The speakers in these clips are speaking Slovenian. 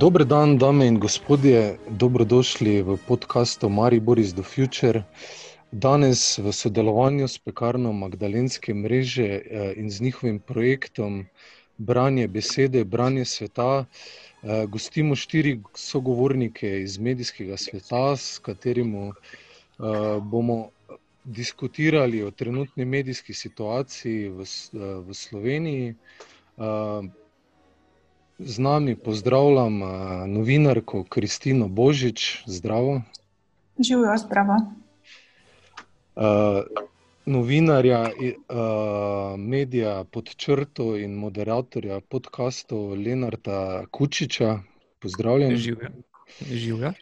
Dober dan, dame in gospodje, dobrodošli v podkastu Maribor iz The Future. Danes v sodelovanju s pekarno Magdalenske mreže eh, in z njihovim projektom Branje besede, branje sveta, eh, gostimo štiri sogovornike iz medijskega sveta, s katerimi eh, bomo diskutirali o trenutni medijski situaciji v, v Sloveniji. Z nami pozdravljam novinarko Kristino Božič, zdravo. Živijo, zdravo. Uh, novinarja, uh, medija pod črto in moderatorja podkastov Lenarta Kučiča, pozdravljen. Živijo.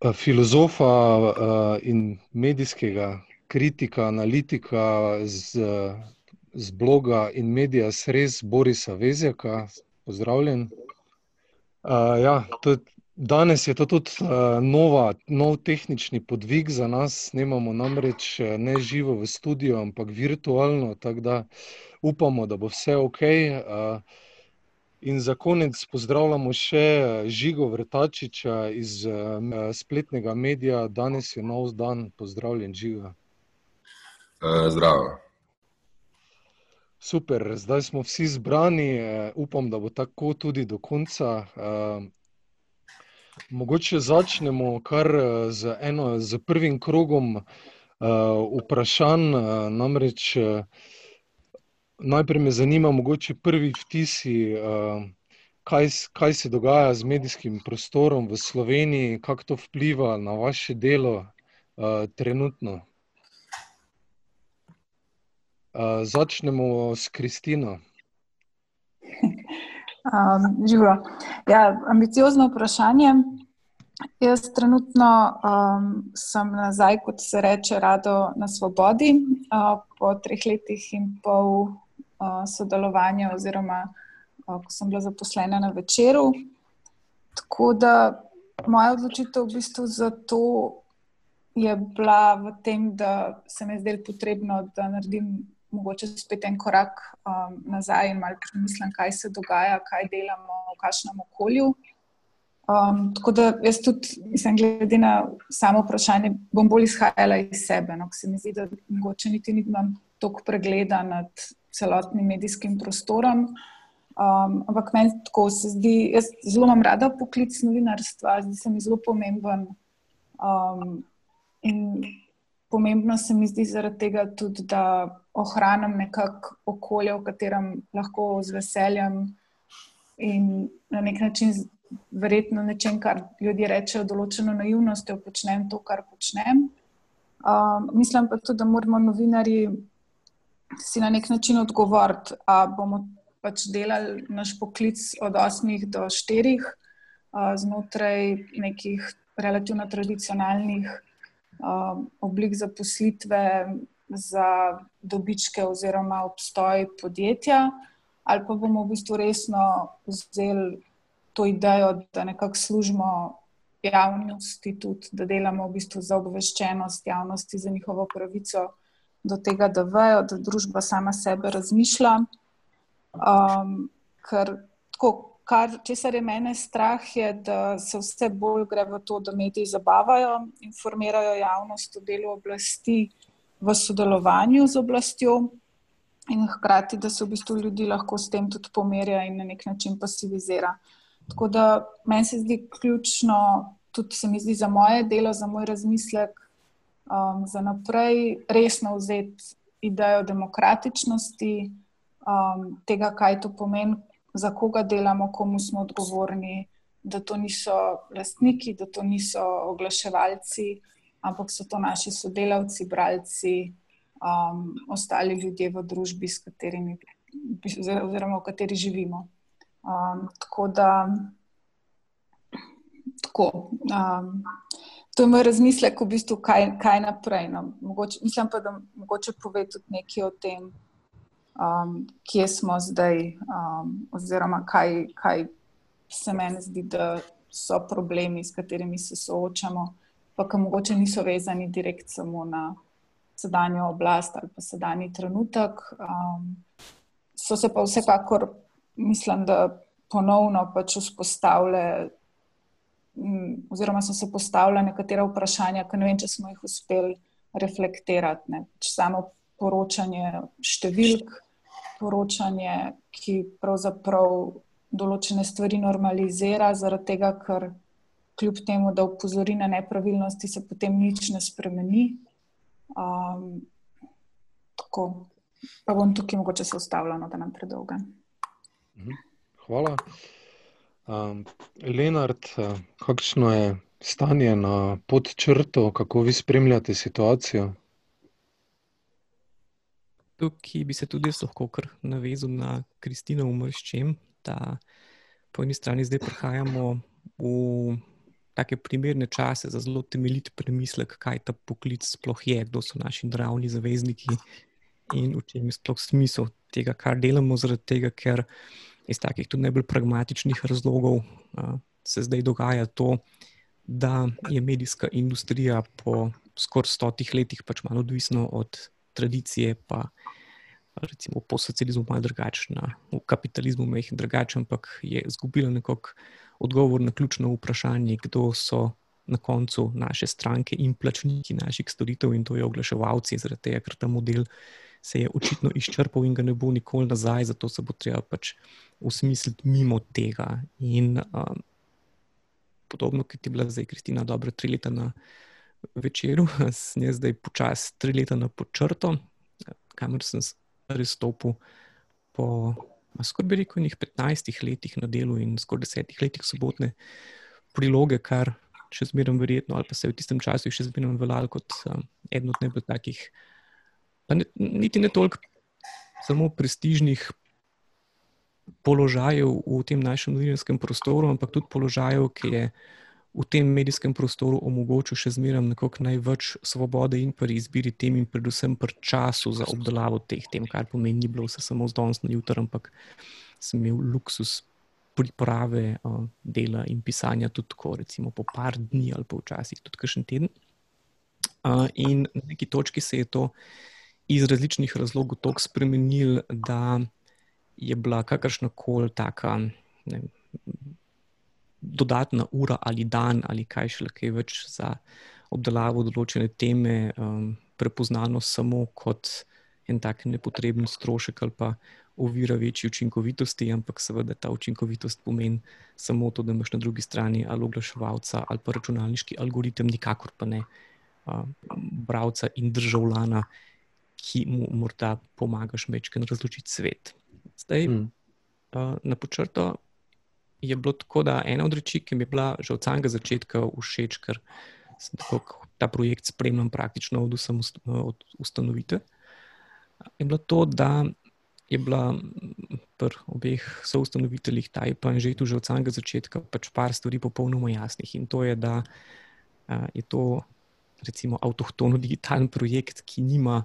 Uh, filozofa uh, in medijskega kritika, analitika z. Uh, z bloga in medija Sres Borisa Vezjaka. Pozdravljen. Uh, ja, to, danes je to tudi uh, nova, nov tehnični podvig za nas. Snemamo namreč ne živo v studiu, ampak virtualno, tako da upamo, da bo vse ok. Uh, in za konec pozdravljamo še Žigo Vrtačiča iz uh, spletnega medija. Danes je nov dan, pozdravljen, Žiga. Uh, zdravo. Super, zdaj smo vsi zbrani, uh, upam, da bo tako tudi do konca. Uh, mogoče začnemo kar eh, z, eno, z prvim krogom vprašanj. Namreč najprej me zanima, mogoče prvi vtisi, kaj, kaj se dogaja z medijskim prostorom v Sloveniji, kako to vpliva na vaše delo trenutno. Uh, začnemo s Kristino. Um, živo. Ja, ambiciozno vprašanje. Jaz trenutno um, sem nazaj, kot se reče, rado na svobodi, uh, po treh letih in pol uh, sodelovanja, oziroma uh, ko sem bila zaposlena na večeru. Tako da moja odločitev v bistvu za to je bila v tem, da se mi je zdelo potrebno, da naredim mogoče spet en korak um, nazaj in malo premislim, kaj se dogaja, kaj delamo v kakšnem okolju. Um, tako da jaz tudi, mislim, glede na samo vprašanje, bom bolj izhajala iz sebe. No, se mi zdi, da mogoče niti nimam toliko pregleda nad celotnim medijskim prostorom. Um, ampak meni tako se zdi, jaz zelo imam rada poklic novinarstva, zdi se mi zelo pomemben. Um, in pomembno se mi zdi zaradi tega tudi, da ohranim nekako okolje, v katerem lahko z veseljem in na nek način, verjetno nečem, kar ljudje rečejo, določeno naivnostjo, počnem to, kar počnem. Um, mislim pa tudi, da moramo novinari si na nek način odgovoriti, da bomo pač delali naš poklic od 8 do 4 uh, znotraj nekih relativno tradicionalnih um, oblik zaposlitve za dobičke oziroma obstoj podjetja, ali pa bomo v bistvu resno vzeli to idejo, da nekako služimo javnosti, tudi da delamo v bistvu za obveščenost javnosti, za njihovo pravico do tega, da vejo, da družba sama sebe razmišlja. Um, ker tako, kar, česar je mene strah, je, da se vse bolj gre v to, da mediji zabavajo, informirajo javnost o delu oblasti v sodelovanju z oblastjo, in hkrati, da se v bistvu ljudi lahko s tem tudi pomerja in na nek način pasivizira. Tako da meni se zdi ključno, tudi se mi zdi za moje delo, za moj razmislek, um, za naprej resno vzeti idejo demokratičnosti, um, tega, kaj to pomeni za koga delamo, komu smo odgovorni, da to niso lastniki, da to niso oglaševalci, ampak so to naši sodelavci, bralci, um, ostali ljudje v družbi, katerimi, oziroma v kateri živimo. Um, tako da. Tako, um, to je moj razmislek, v bistvu, kaj, kaj naprej. No. Mogoče, mislim pa, da mogoče pove tudi nekaj o tem, um, kje smo zdaj, um, oziroma kaj, kaj se meni zdi, da so problemi, s katerimi se soočamo, pa ki mogoče niso vezani direkt samo na sedanjo oblast ali pa sedanji trenutek. Um, so se pa vsekakor, mislim, da ponovno pač vzpostavile, oziroma so se postavile nekatera vprašanja, ki ne vem, če smo jih uspeli reflektirati. Ne. Pač samo poročanje številk, poročanje, ki pravzaprav določene stvari normalizira, zaradi tega, ker kljub temu, da upozori na nepravilnosti, se potem nič ne spremeni. Um, tako, pa bom tukaj mogoče se ustavljala, no, da nam predolga. Mhm. Hvala. Um, Lenard, kakšno je stanje na podčrtu, kako vi spremljate situacijo? Tukaj bi se tudi lahko navezal na Kristino Umrščem, da po eni strani zdaj prihajamo v take primerne čase za zelo temeljit premislek, kaj ta poklic sploh je, kdo so naši naravni zavezniki in v čem je sploh smisel tega, kar delamo, zaradi tega, ker iz takih tudi najbolj pragmatičnih razlogov uh, se zdaj dogaja to, da je medijska industrija po skoraj stotih letih pač malo odvisna od tradicije, pa recimo po socializmu malo drugačna, v kapitalizmu meh drugačen, ampak je izgubila nekako odgovor na ključno vprašanje, kdo so na koncu naše stranke in plačniki naših storitev in to je oglaševalci, zaradi tega, ker ta model se je očitno izčrpal in ga ne bo nikoli nazaj, zato se bo treba pač usmisliti mimo tega. In um, podobno, kot je bila zdaj Kristina, dobro tri leta na večeru, sem jaz zdaj počasi tri leta na počrto, kamor sem res stopil po. Skoraj bi rekel, nekaj 15 letih na delu in skoraj 10 letih sobotne priloge, kar še zmeraj verjetno, ali pa se je v tistem času še zmeraj veljalo kot um, eden od najbolj takih, ne, niti ne toliko samo prestižnih položajev v tem našem novinarjem prostoru, ampak tudi položajev, ki je v tem medijskem prostoru omogočil še zmeraj nekako največ svobode in pri izbiri tem, in predvsem pri času za obdelavo teh tem, kar pomeni, ni bilo vse samo z danes na jutro, ampak sem imel luksus priprave uh, dela in pisanja tudi tako, recimo po par dni ali pa včasih tudi kakšen teden. Uh, in na neki točki se je to iz različnih razlogov tako spremenilo, da je bila kakršna koli taka ne, dodatna ura ali dan ali kaj še kaj več za obdelavo določene teme, um, prepoznano samo kot en tak nepotreben strošek ali pa ovira večji učinkovitosti, ampak seveda ta učinkovitost pomeni samo to, da imaš na drugi strani ali oglaševalca ali pa računalniški algoritem, nikakor pa ne uh, bravca in državljana, ki mu morda pomagaš večkrat razločiti svet. Zdaj, hmm. uh, na počrto je bilo tako, da ena od reči, ki mi je bila že od samega začetka všeč, ker sem tako, ta projekt spremljal praktično od, od ustanovitve, je bilo to, da je bila pri obeh soustanoviteljih ta IPA in že tu že od samega začetka pač par stvari popolnoma jasnih. In to je, da uh, je to recimo avtohtono digitalen projekt, ki nima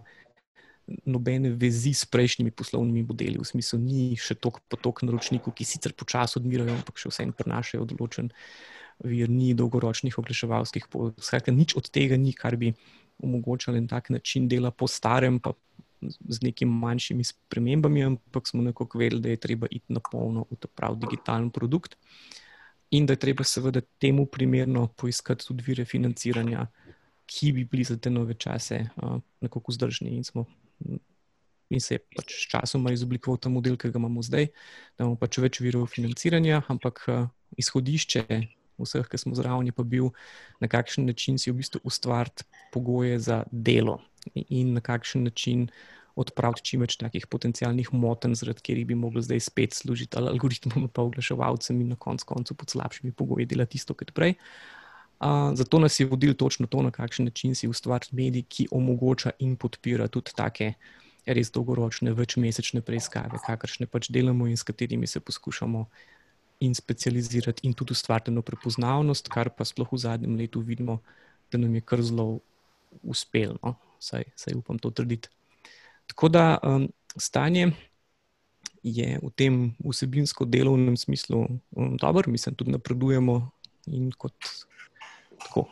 nobene vezi s prejšnjimi poslovnimi modeli, v smislu, ni še toliko potok naročnikov, ki sicer počasi odmirajo, ampak še vseeno prenašajo določen vir, ni dolgoročnih oglaševalskih pot. Skratka, nič od tega ni, kar bi omogočalo en tak način dela po starem, pa z nekimi manjšimi spremembami, ampak smo nekako vedeli, da je treba iti na polno v ta pravi digitalen produkt. In da je treba, seveda, temu primerno poiskati tudi vire financiranja, ki bi bili za te nove čase uh, nekako vzdržni. In smo in se je pač s časom izoblikoval ta model, ki ga imamo zdaj, da imamo pač več virov financiranja, ampak uh, izhodišče vseh, ki smo zraven, pa bil na kakšen način si v bistvu ustvariti pogoje za delo in na kakšen način. Odpraviti čim več takih potencijalnih motenj, zaradi katerih bi mogli zdaj spet služiti algoritmom, pa oglaševalcem in na koncu koncu pod slabšimi pogoji delati isto kot prej. Uh, zato nas je vodil točno to, na kakšen način si ustvariti medij, ki omogoča in podpira tudi take uh, res dolgoročne, večmesečne preiskave, kakršne pač delamo in s katerimi se poskušamo in specializirati, in tudi ustvariti eno prepoznavnost, kar pa sploh v zadnjem letu vidimo, da nam je kar zelo uspelo. No? Saj, saj upam to trditi. Tako da um, stanje je v tem vsebinsko delovnem smislu um, dobro, mislim, tudi napredujemo in kot tako.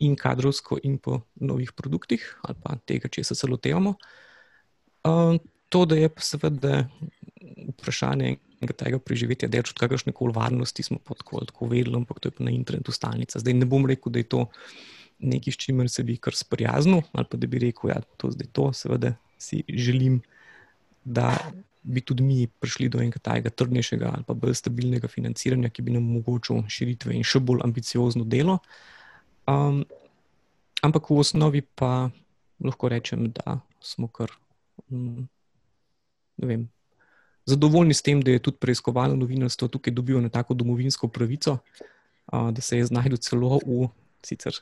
In kadrovsko, in po novih produktih, ali pa tega, če se lotevamo. Uh, to, da je pa seveda vprašanje tega preživetja, da je od kakršne koli varnosti smo tako tako vedeli, ampak to je pa na internetu stalnica. Zdaj ne bom rekel, da je to nekaj, s čimer se bi kar sprijaznil, ali pa da bi rekel, da ja, je to zdaj to, seveda si želim, da bi tudi mi prišli do enega tajega trdnejšega ali pa bolj stabilnega financiranja, ki bi nam omogočil širitve in še bolj ambiciozno delo. Um, ampak v osnovi pa lahko rečem, da smo kar. Um, vem, zadovoljni s tem, da je tudi preiskovalno novinarstvo tukaj dobilo na tako domovinsko pravico, a, da se je znašel celo v sicer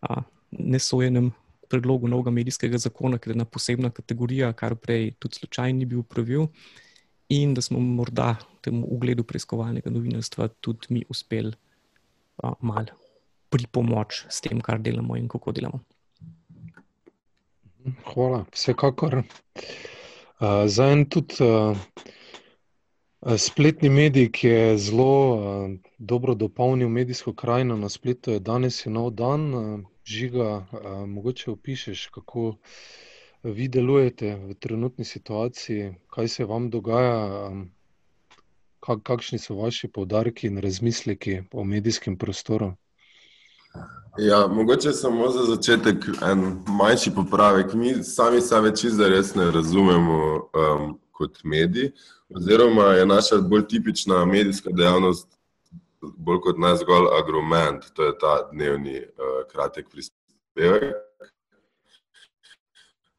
a, nesojenem predlogu novega medijskega zakona, ker je ena posebna kategorija, kar prej tudi slučajno ni bil pravil, in da smo morda temu ugledu preiskovalnega novinarstva tudi mi uspeli malo pripomoč s tem, kar delamo in kako delamo. Hvala, vsekakor. Za en tudi spletni medij, ki je zelo dobro dopolnil medijsko krajino na spletu, je danes je nov dan. Žiga, mogoče opišeš, kako vi delujete v trenutni situaciji, kaj se vam dogaja, kakšni so vaši poudarki in razmisleki o medijskem prostoru? Ja, mogoče samo za začetek en manjši popravek. Mi sami sebe čisto res ne razumemo um, kot mediji, oziroma je naša bolj tipična medijska dejavnost bolj kot ne zgolj argument, to je ta dnevni uh, kratek prispevek,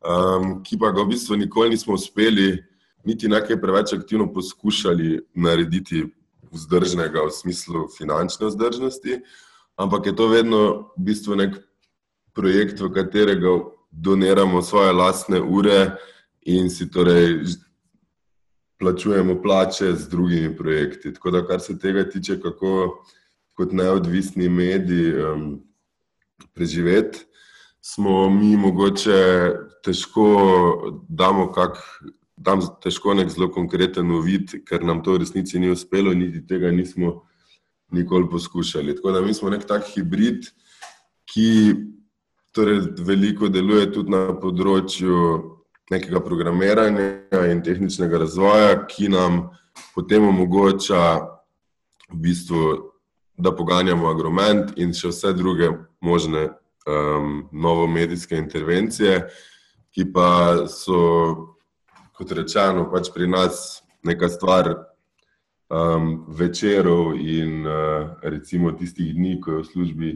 um, ki pa ga v bistvu nikoli nismo uspeli niti nekaj preveč aktivno poskušali narediti vzdržnega v smislu finančne vzdržnosti ampak je to vedno v bistvu nek projekt, v katerega doniramo svoje lastne ure in si torej plačujemo plače z drugimi projekti. Tako da, kar se tega tiče, kako kot neodvisni mediji um, preživeti, smo mi mogoče težko damo kak. Težko nek zelo konkreten uvid, ker nam to v resnici ni uspelo, niti tega nismo nikoli poskušali. Tako da mi smo nek tak hibrid, ki torej veliko deluje tudi na področju nekega programiranja in tehničnega razvoja, ki nam potem omogoča v bistvu, da poganjamo argument in še vse druge možne um, novomedijske intervencije, ki pa so, kot rečeno, pač pri nas neka stvar um, večerov in uh, recimo tistih dni, ko je v službi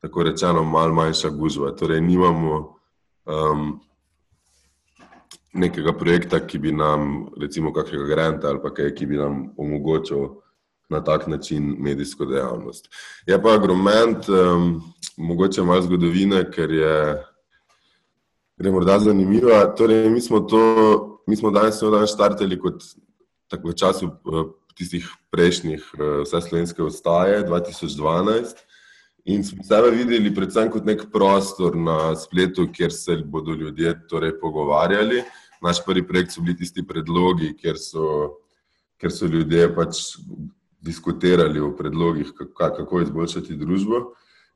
tako rečeno malo manjša gužva. Torej, nimamo um, nekega projekta, ki bi nam, recimo, kakšnega granta ali kaj, ki bi nam omogočil na tak način medijsko dejavnost. Je pa argument, um, mogoče malo zgodovine, ker je. Gre morda zanimiva. Torej, mi smo to, mi smo danes, danes startali kot tako v času tistih prejšnjih eh, vse slovenske ostaje 2012. In smo sebe videli predvsem kot nek prostor na spletu, kjer se bodo ljudje torej pogovarjali. Naš prvi projekt so bili tisti predlogi, kjer so, kjer so ljudje pač diskutirali o predlogih, kako izboljšati družbo.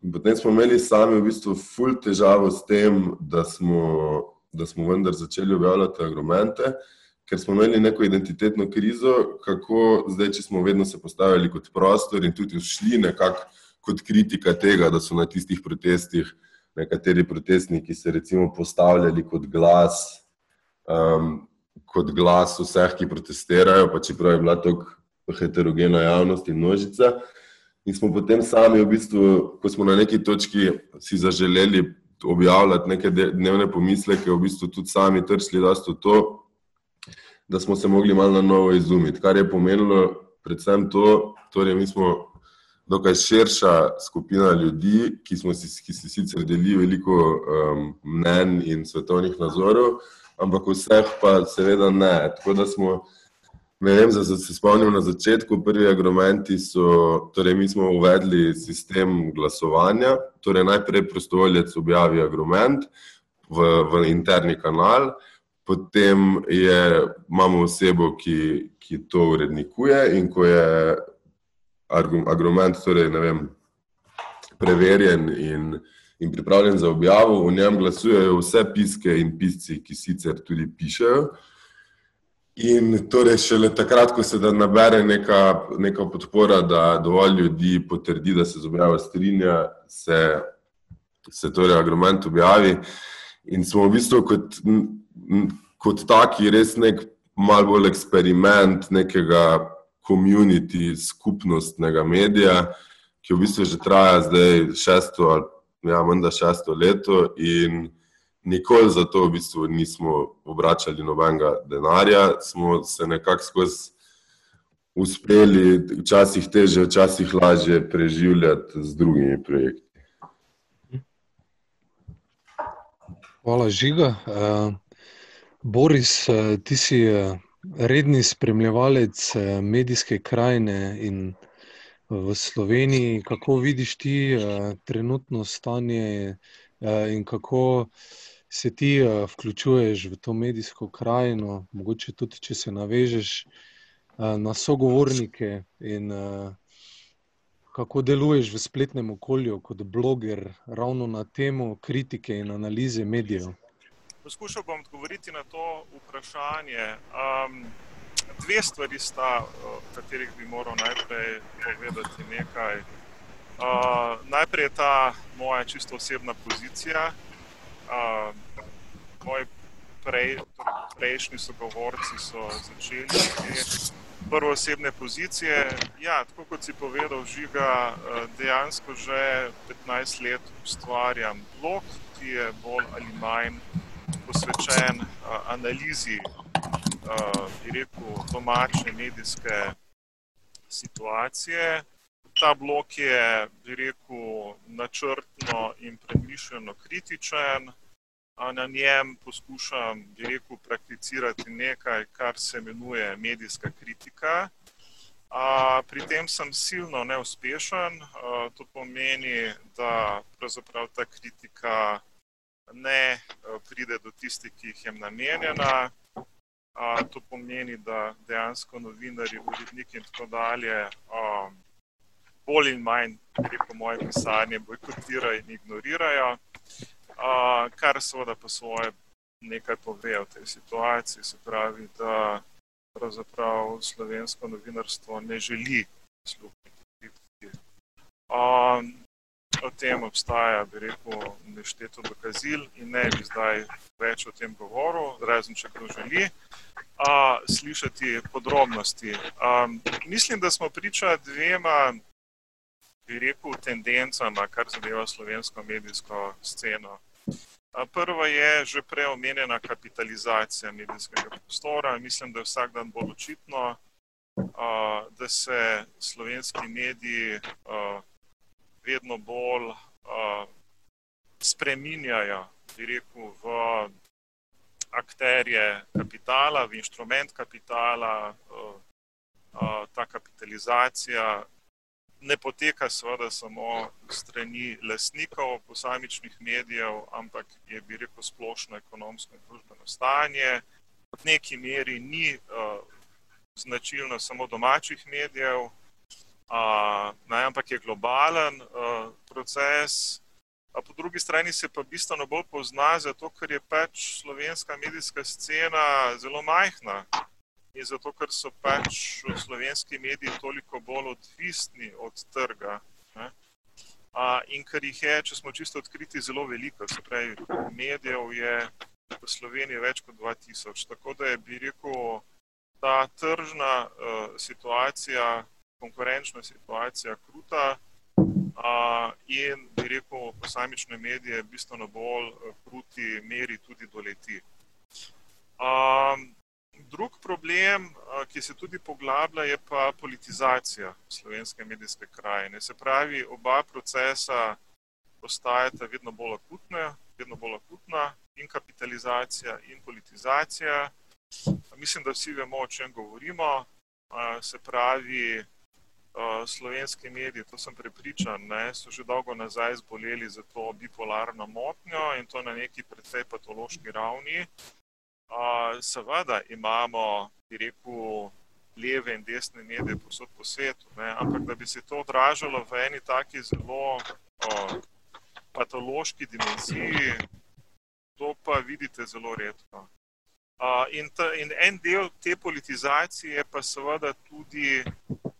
In potem smo imeli sami v bistvu ful težavo s tem, da smo, da smo vendar začeli objavljati argumente ker smo imeli neko identitetno krizo, kako zdaj, če smo vedno se postavili kot prostor in tudi šli nekako kot kritika tega, da so na tistih protestih nekateri protestniki se recimo postavljali kot glas, um, kot glas vseh, ki protestirajo, pa čeprav je bila tako heterogena javnost in množica. In smo potem sami, v bistvu, ko smo na neki točki si zaželeli objavljati neke dnevne pomisleke, v bistvu tudi sami trsli, da so to da smo se mogli malo na novo izumiti. Kar je pomenilo predvsem to, torej mi smo dokaj širša skupina ljudi, ki, si, ki si sicer deli veliko um, mnen in svetovnih nazorov, ampak vseh pa seveda ne. Tako da smo, ne vem, da se spomnim na začetku, prvi argumenti so, torej mi smo uvedli sistem glasovanja, torej najprej prostovoljec objavi argument v, v interni kanal, potem je, imamo osebo, ki, ki to urednikuje in ko je argument torej, vem, preverjen in, in pripravljen za objavo, v njem glasujejo vse piske in pisci, ki sicer tudi pišejo. In torej, šele takrat, ko se da nabere neka, neka podpora, da dovolj ljudi potrdi, da se z objavo strinja, se, se torej argument objavi. In smo v bistvu kot, kot taki res nek mal bolj eksperiment nekega komunity, skupnostnega medija, ki v bistvu že traja zdaj šesto ali ja, menda šesto leto in nikoli za to v bistvu nismo obračali nobenega denarja, smo se nekako skozi uspeli, včasih teže, včasih lažje preživljati z drugimi projekti. Hvala, Žiga. Boris, uh, ti si uh, redni spremljevalec uh, medijske krajine in v Sloveniji. Kako vidiš ti trenutno stanje in kako se ti vključuješ v to medijsko krajino, mogoče tudi, če se navežeš na sogovornike in kako deluješ v spletnem okolju kot bloger, ravno na temo kritike in analize medijev. Poskušal bom odgovoriti na to vprašanje. Um, dve stvari sta, o katerih bi moral najprej povedati nekaj. Uh, najprej je ta moja čisto osebna pozicija, uh, moji prej, torej prejšnji sogovorci so začeli te prvo osebne pozicije. Ja, tako kot si povedal, žiga, dejansko že 15 let ustvarjam blog, ki je bolj ali manj posvečen analizi, bi rekel, domače medijske situacije. Ta blok je, bi rekel, načrtno in premišljeno kritičen. Na njem poskušam, bi rekel, prakticirati nekaj, kar se imenuje medijska kritika. Pri tem sem silno neuspešen. To pomeni, da pravzaprav ta kritika ne pride do tistih, ki jih je namenjena. To pomeni, da dejansko novinari, uredniki in tako dalje bolj in manj, preko moje pisanje, bojkotirajo in ignorirajo, kar seveda po svoje nekaj pove o tej situaciji. Se pravi, da pravzaprav slovensko novinarstvo ne želi sluhniti kritiki. O tem obstaja, bi rekel, nešteto dokazil in ne bi zdaj več o tem govoril, razen če kdo želi a, slišati podrobnosti. A, mislim, da smo priča dvema bi rekel, tendencama, kar zadeva slovensko medijsko sceno. Prva je že preomenjena kapitalizacija medijskega prostora. Mislim, da je vsak dan bolj očitno, da se slovenski mediji vedno bolj spreminjajo, bi rekel, v akterje kapitala, v inštrument kapitala. Ta kapitalizacija ne poteka seveda samo strani lasnikov posamičnih medijev, ampak je, bi rekel, splošno ekonomsko in družbeno stanje. V neki meri ni uh, značilno samo domačih medijev, uh, ne, ampak je globalen uh, proces. A po drugi strani se pa bistveno bolj pozna, zato ker je pač slovenska medijska scena zelo majhna in zato, ker so pač slovenski mediji toliko bolj odvisni od trga. Ne? In ker jih je, če smo čisto odkriti, zelo veliko, se pravi, medijev je v Sloveniji več kot 2000. Tako da je, bi rekel, ta tržna uh, situacija, konkurenčna situacija kruta uh, in, bi rekel, posamične medije bistveno bolj kruti meri tudi doleti. Um, Drug problem, ki se tudi poglablja, je pa politizacija slovenske medijske krajine. Se pravi, oba procesa postajata vedno bolj akutna, vedno bolj akutna in kapitalizacija in politizacija. Mislim, da vsi vemo, o čem govorimo. Se pravi, slovenski mediji, to sem prepričan, ne, so že dolgo nazaj zboleli za to bipolarno motnjo in to na neki precej patološki ravni seveda imamo, bi rekel, leve in desne medije posod po svetu, ne? ampak da bi se to odražalo v eni taki zelo o, patološki dimenziji, to pa vidite zelo redko. Uh, in, ta, in en del te politizacije je pa seveda tudi uh,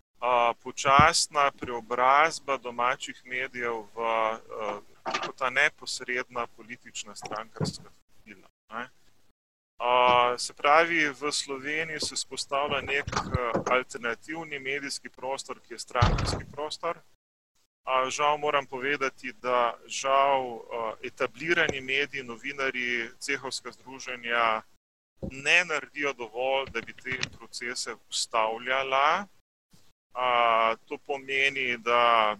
počasna preobrazba domačih medijev v uh, ta neposredna politična strankarska vodila. Uh, se pravi, v Sloveniji se spostavlja nek uh, alternativni medijski prostor, ki je strankarski prostor. Uh, žal moram povedati, da žal uh, etablirani mediji, novinari, cehovska združenja, ne naredijo dovolj, da bi te procese ustavljala. A, to pomeni, da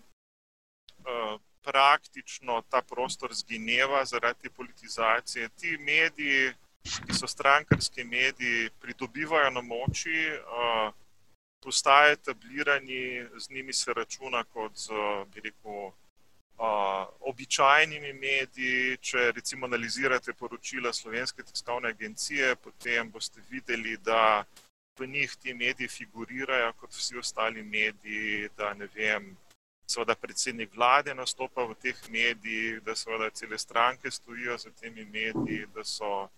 a, praktično ta prostor zgineva zaradi politizacije. Ti mediji, ki so strankarski mediji, pridobivajo na moči, a, postajajo etablirani, z njimi se računa kot z, bi rekel, običajnimi mediji. Če recimo analizirate poročila Slovenske tiskovne agencije, potem boste videli, da v njih ti mediji figurirajo kot vsi ostali mediji, da ne vem. Seveda, predsednik vlade nastopa v teh medijih, da seveda cele stranke stojijo za temi mediji, da so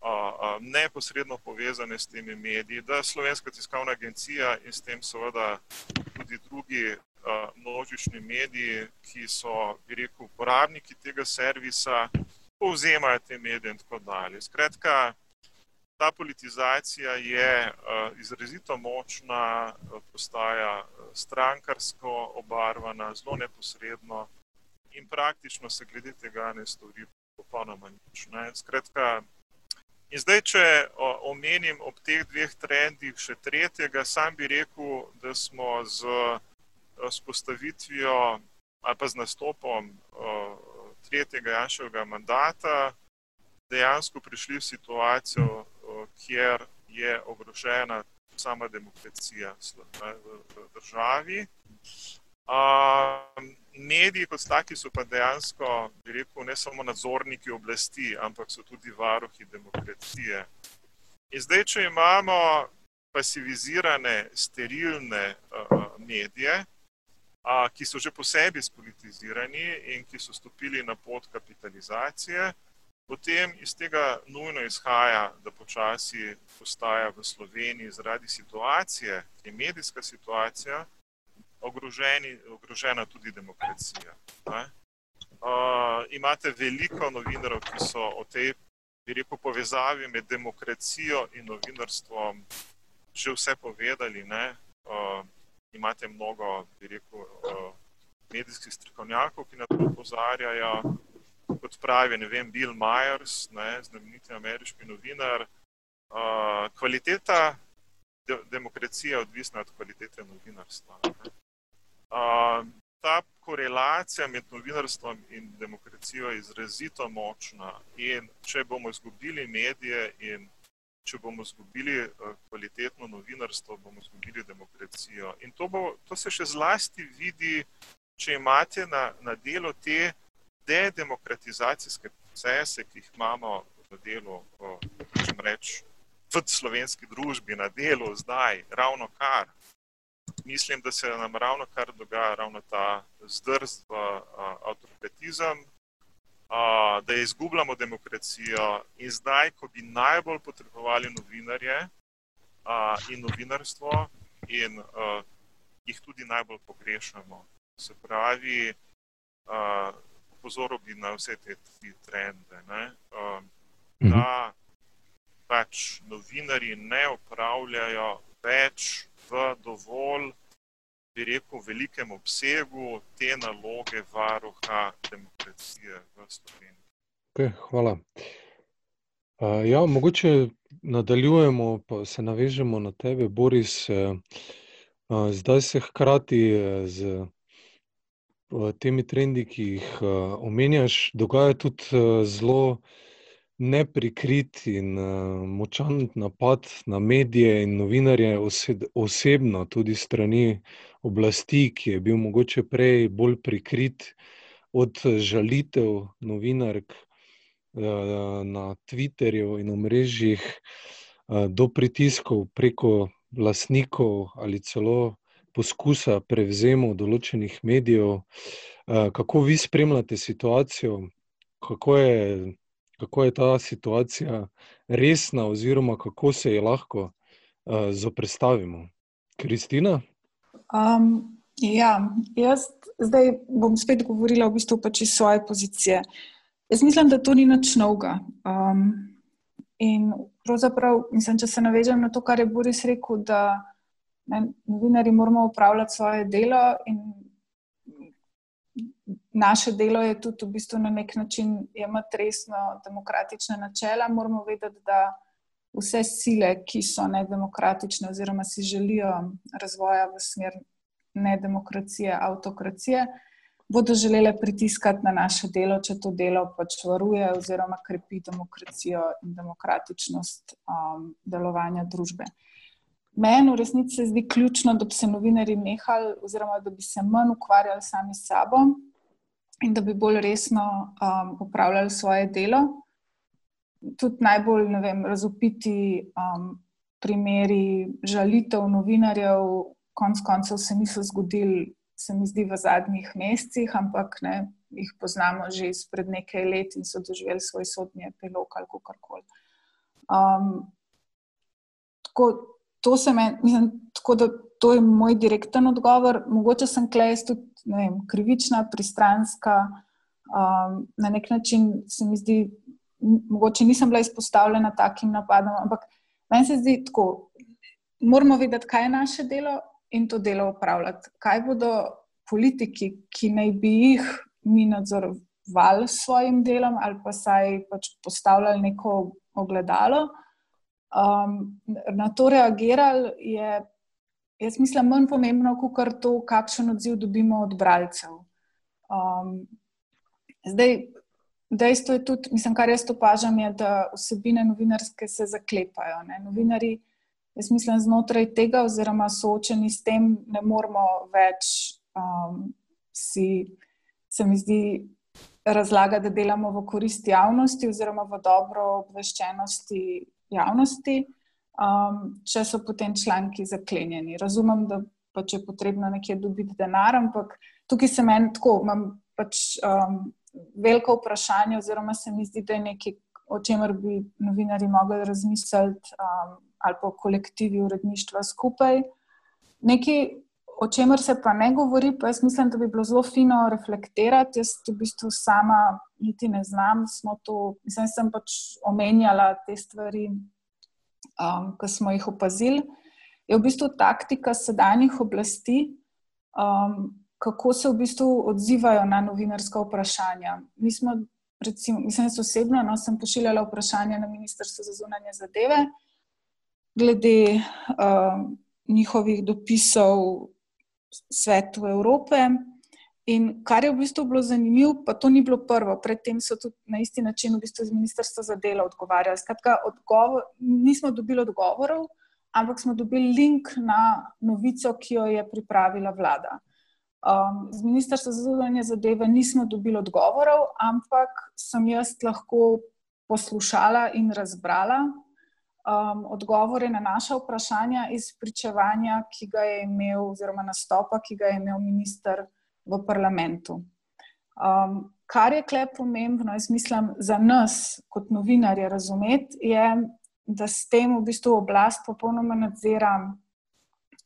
a, a, neposredno povezane s temi mediji, da Slovenska tiskovna agencija in s tem seveda tudi drugi množični mediji, ki so, bi rekel, uporabniki tega servisa, povzemajo te medije in tako dalje. Skratka, ta politizacija je izrazito močna, postaja strankarsko obarvana, zelo neposredno in praktično se glede tega ne stori popolnoma nič. Ne. Skratka, In zdaj, če omenim ob teh dveh trendih še tretjega, sam bi rekel, da smo z vzpostavitvijo ali pa z nastopom tretjega Janševega mandata dejansko prišli v situacijo, kjer je ogrožena sama demokracija v, državi. Mediji kot taki so pa dejansko, bi rekel, ne samo nadzorniki oblasti, ampak so tudi varuhi demokracije. In zdaj, če imamo pasivizirane, sterilne medije, ki so že po sebi spolitizirani in ki so stopili na pot kapitalizacije, potem iz tega nujno izhaja, da počasi postaja v Sloveniji zaradi situacije, ki je medijska situacija, ogroženi, ogrožena tudi demokracija. Uh, imate veliko novinarjev, ki so o tej rekel, povezavi med demokracijo in novinarstvom že vse povedali. Uh, imate mnogo, bi rekel, uh, medijskih strokovnjakov, ki na to opozarjajo. Kot pravi, ne vem, Bill Myers, znameniti ameriški novinar. Uh, kvaliteta de demokracije je odvisna od kvalitete novinarstva. Uh, ta korelacija med novinarstvom in demokracijo je izrazito močna. In če bomo izgubili medije in če bomo izgubili kvalitetno novinarstvo, bomo izgubili demokracijo. In to, bo, to se še zlasti vidi, če imate na, na delu te dedemokratizacijske procese, ki jih imamo v delu, če rečem, v slovenski družbi, na delu zdaj, ravno kar. Mislim, da se nam ravno kar dogaja, ravno ta zdrst v avtoritizem, da izgubljamo demokracijo in zdaj, ko bi najbolj potrebovali novinarje in novinarstvo, in jih tudi najbolj pogrešamo. Se pravi, pozoril bi na vse te tri trende. Ne? Mhm. Da pač novinari ne upravljajo več v dovolj bi rekel, velikem obsegu te naloge varuha demokracije v Sloveniji. Okay, hvala. Uh, ja, mogoče nadaljujemo, pa se navežemo na tebe, Boris. Uh, zdaj se hkrati z uh, temi trendi, ki jih uh, omenjaš, dogaja tudi uh, zelo neprikrit in uh, močan napad na medije in novinarje osebno, tudi strani oblasti, ki je bil mogoče prej bolj prikrit od žalitev novinark na Twitterju in omrežjih uh, do pritiskov preko lastnikov ali celo poskusa prevzemov določenih medijev. Uh, kako vi spremljate situacijo, kako je kako je ta situacija resna, oziroma kako se je lahko uh, zoprestavimo. Kristina? Um, ja, jaz zdaj bom spet govorila v bistvu pač iz svoje pozicije. Jaz mislim, da to ni nič novega. Um, in pravzaprav, mislim, če se navežem na to, kar je Boris rekel, da ne, novinari moramo upravljati svoje delo in naše delo je tudi v bistvu na nek način imeti resno demokratične načela. Moramo vedeti, da vse sile, ki so nedemokratične oziroma si želijo razvoja v smer nedemokracije, avtokracije, bodo želele pritiskati na naše delo, če to delo pač varuje oziroma krepi demokracijo in demokratičnost um, delovanja družbe. Meni v resnici se zdi ključno, da bi se novinari nehali, oziroma da bi se manj ukvarjali sami s sabo in da bi bolj resno um, upravljali svoje delo. Tudi najbolj vem, razupiti um, primeri žalitev novinarjev, konec koncev se niso zgodili, se mi zdi, v zadnjih mesecih, ampak ne, jih poznamo že izpred nekaj let in so doživeli svoj sodni epilog ali kar koli. Um, to se meni, mislim, tako da to je moj direkten odgovor. Mogoče sem klej tudi vem, krivična, pristranska, um, na nek način se mi zdi, mogoče nisem bila izpostavljena takim napadom, ampak meni se zdi tako, moramo vedeti, kaj je naše delo in to delo upravljati. Kaj bodo politiki, ki naj bi jih mi nadzorovali s svojim delom ali pa saj pač postavljali neko ogledalo um, na to reagirali, je, jaz mislim, manj pomembno, kot to, kakšen odziv dobimo od bralcev. Um, zdaj, dejstvo je tudi, mislim, kar jaz opažam, je, da vsebine novinarske se zaklepajo. Ne? Novinari, jaz mislim, znotraj tega, oziroma soočeni s tem, ne moramo več um, si, se mi zdi. Razlaga, da delamo v korist javnosti, oziroma v dobro obveščenosti javnosti, um, če so potem članki zaklenjeni. Razumem, da pač je potrebno nekje dobiti denar, ampak tukaj se meni tako, imam pač um, veliko vprašanje, oziroma se mi zdi, da je nekaj, o čemer bi novinari mogli razmisliti, um, ali pa kolektivi uredništva skupaj. Nekaj, o čemer se pa ne govori, pa jaz mislim, da bi bilo zelo fino reflektirati. Jaz v bistvu sama niti ne znam, smo to, mislim, sem pač omenjala te stvari, um, ki smo jih opazili. Je v bistvu taktika sedanjih oblasti, um, kako se v bistvu odzivajo na novinarska vprašanja. Mi smo, recimo, mislim, osebno, no, sem pošiljala vprašanja na Ministrstvo za zunanje zadeve glede um, njihovih dopisov svetu Evrope. In kar je v bistvu bilo zanimivo, pa to ni bilo prvo, predtem so tudi na isti način v bistvu z Ministrstva za delo odgovarjali. Skratka, odgovor, nismo dobili odgovorov, ampak smo dobili link na novico, ki jo je pripravila vlada. Um, z Ministrstva za zunanje zadeve nismo dobili odgovorov, ampak sem jaz lahko poslušala in razbrala um, odgovore na naša vprašanja iz pričevanja, ki ga je imel, oziroma nastopa, ki ga je imel minister v parlamentu. Um, kar je klep pomembno, jaz mislim, za nas, kot novinarje, razumeti, je, da s tem v bistvu oblast popolnoma nadzira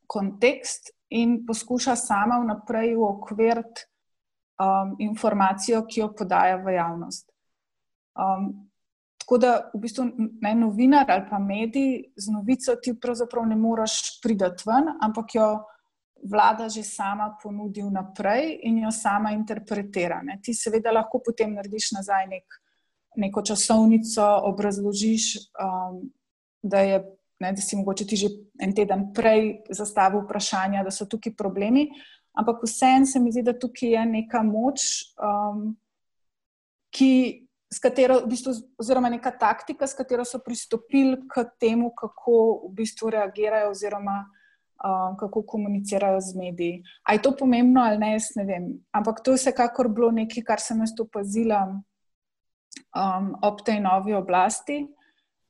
kontekst in poskuša sama vnaprej uokviriti um, informacijo, ki jo podaja v javnost. Um, Tako da v bistvu ne novinar ali pa medij z novico ti pravzaprav ne moreš priti ven, ampak jo vlada že sama ponudi naprej in jo sama interpretira. Ne. Ti seveda lahko potem narediš nazaj nek, neko časovnico, obrazložiš, um, da, je, ne, da si mogoče ti že en teden prej zastavil vprašanja, da so tukaj problemi. Ampak vseeno se mi zdi, da tukaj je neka moč, um, ki s katero, v bistvu, oziroma neka taktika, s katero so pristopili k temu, kako v bistvu reagirajo, oziroma uh, kako komunicirajo z mediji. Ali je to pomembno ali ne, jaz ne vem. Ampak to je vsekakor bilo nekaj, kar sem jaz opazila um, ob tej novi oblasti.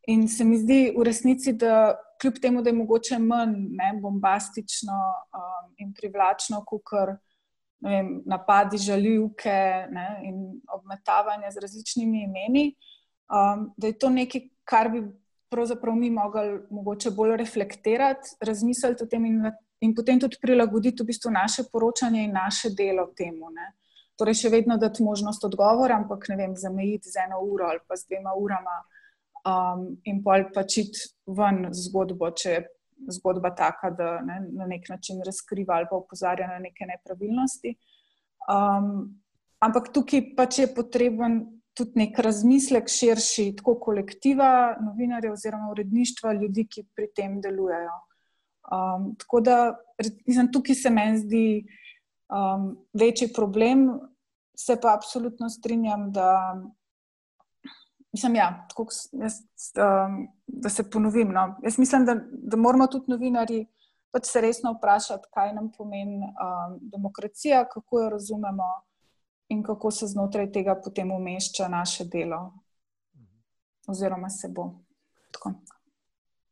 In se mi zdi v resnici, da kljub temu, da je mogoče manj ne, bombastično um, in privlačno, kot kar vem, napadi, žaljivke ne, in obmetavanje z različnimi imeni. um, da je to nekaj, kar bi pravzaprav mi mogli mogoče bolj reflektirati, razmisliti o tem in, in potem tudi prilagoditi v bistvu naše poročanje in naše delo temu. Ne. Torej, še vedno dati možnost odgovora, ampak ne vem, zamejiti z eno uro ali pa z dvema urama um, in pol pačiti ven zgodbo, če je zgodba taka, da ne, na nek način razkriva ali pa opozarja na neke nepravilnosti. Um, ampak tukaj pač je potreben tudi nek razmislek širši, tako kolektiva novinarjev oziroma uredništva ljudi, ki pri tem delujejo. Um, tako da mislim, tukaj se meni zdi um, večji problem, se pa absolutno strinjam, da, mislim, ja, tako, jaz, um, da se ponovim. No. Jaz mislim, da, da moramo tudi novinari pač se resno vprašati, kaj nam pomeni um, demokracija, kako jo razumemo in kako se znotraj tega potem umešča naše delo, oziroma se bo. Tako.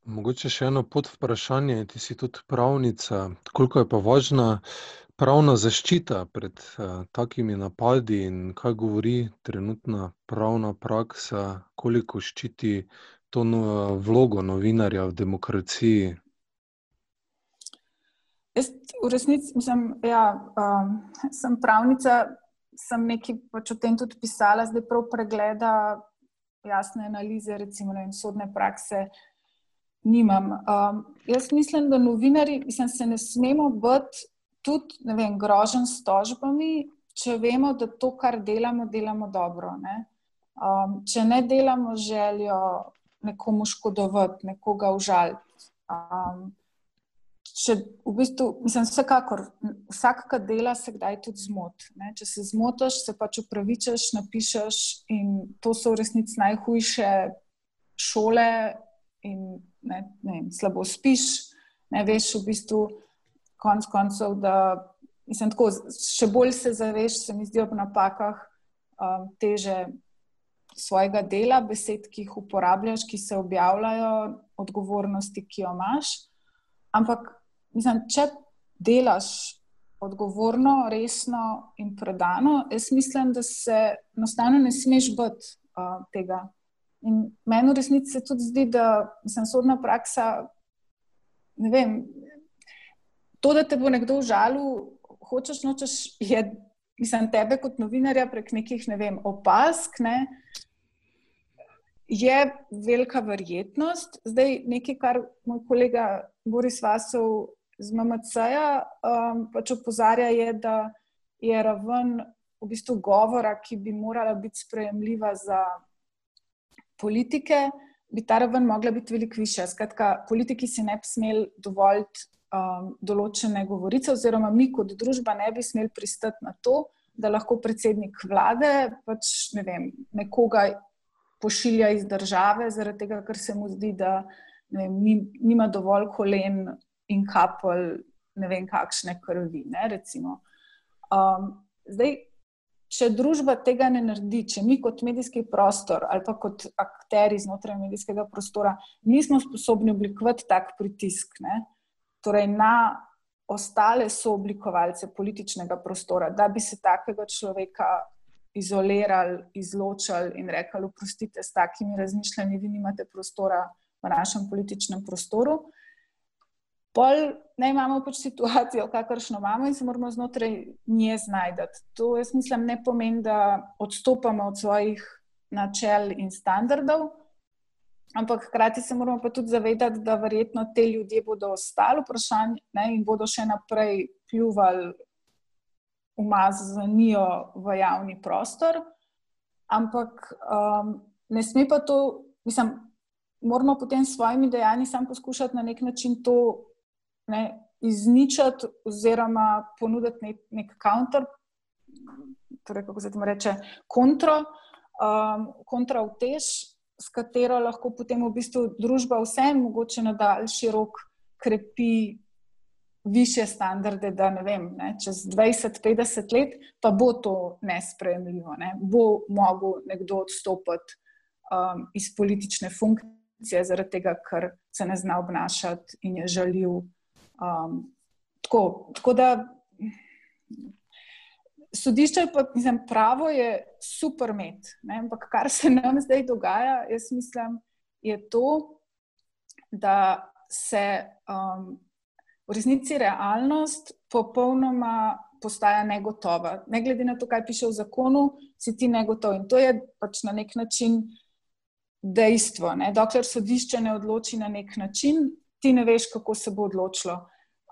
Mogoče še eno podvprašanje. Ti si tudi pravnica. Koliko je pa važna pravna zaščita pred uh, takimi napadi in kaj govori trenutna pravna praksa, koliko ščiti to no, vlogo novinarja v demokraciji? Jaz, v resnici, mislim, ja, um, sem pravnica, sem nekaj pač o tem tudi pisala, zdaj prav pregleda jasne analize, recimo vem, sodne prakse. Nimam. Um, jaz mislim, da novinari mislim, se ne smemo biti tudi vem, grožen s tožbami, če vemo, da to, kar delamo, delamo dobro. Ne? Um, če ne delamo željo nekomu škodovati, nekoga užaliti. Um, če v bistvu, mislim, vsekakor, vsak, ki dela, se kdaj tudi zmoti. Če se zmotiš, se pač upravičaš, napišeš, in to so v resnici najhujše šole, in ne, ne, slabo spiš. Ne veš, v bistvu, konc koncev, da mislim, tako, še bolj se zaveš, se mi zdi ob napakah um, teže. Svojega dela, besed, ki jih uporabljaš, ki se objavljajo, odgovornosti, ki jo imaš. Ampak mislim, če delaš odgovorno, resno in predano, jaz mislim, da se enostavno ne smeš biti uh, tega. In meni v resnici se tudi zdi, da sem sodna praksa. Ne vem, to, da te bo nekdo užalil, hočeš nočeš, je, mislim, tebe kot novinarja prek nekih, ne vem, opask. Ne, je velika verjetnost. Zdaj, nekaj, kar moj kolega Boris Vasov z MMC-ja um, pač opozarja, je, da je raven v bistvu govora, ki bi morala biti sprejemljiva za politike, bi ta raven mogla biti veliko više. Skratka, politiki si ne bi smeli dovoljiti um, določene govorice, oziroma mi kot družba ne bi smeli pristati na to, da lahko predsednik vlade pač, ne vem, nekoga pošilja iz države, zaradi tega, ker se mu zdi, da vem, nima dovolj kolen in kapelj, ne vem, kakšne krvi. Ne, um, zdaj, če družba tega ne naredi, če mi kot medijski prostor ali pa kot akteri znotraj medijskega prostora nismo sposobni oblikovati tak pritisk ne, torej na ostale sooblikovalce političnega prostora, da bi se takega človeka. Izolirali, izločili in rekli: Oprostite, s takimi razmišljanji, vi nimate prostora v našem političnem prostoru. Pol ne imamo pač situacijo, kakršno imamo, in se moramo znotraj nje znajti. To jaz mislim, ne pomeni, da odstopamo od svojih načel in standardov, ampak hkrati se moramo pa tudi zavedati, da verjetno te ljudje bodo ostali vprašanje ne, in bodo še naprej pljuvali umazanijo v javni prostor. Ampak um, ne sme pa to, mislim, moramo potem s svojimi dejanji sam poskušati na nek način to ne, izničiti oziroma ponuditi nek, nek counter, torej kako se temu reče, kontro, um, kontra vtež, s katero lahko potem v bistvu družba vsem mogoče na daljši rok krepi više standarde, da ne vem, ne, čez 20-50 let pa bo to nesprejemljivo, ne, bo mogel nekdo odstopiti um, iz politične funkcije zaradi tega, ker se ne zna obnašati in je žaljiv Um, tako, tako da sodišče pa, mislim, pravo je super med. Ampak kar se nam zdaj dogaja, jaz mislim, je to, da se um, v resnici realnost popolnoma postaja negotova. Ne glede na to, kaj piše v zakonu, si ti negotov. In to je pač na nek način dejstvo. Ne? Dokler sodišče ne odloči na nek način, ti ne veš, kako se bo odločilo.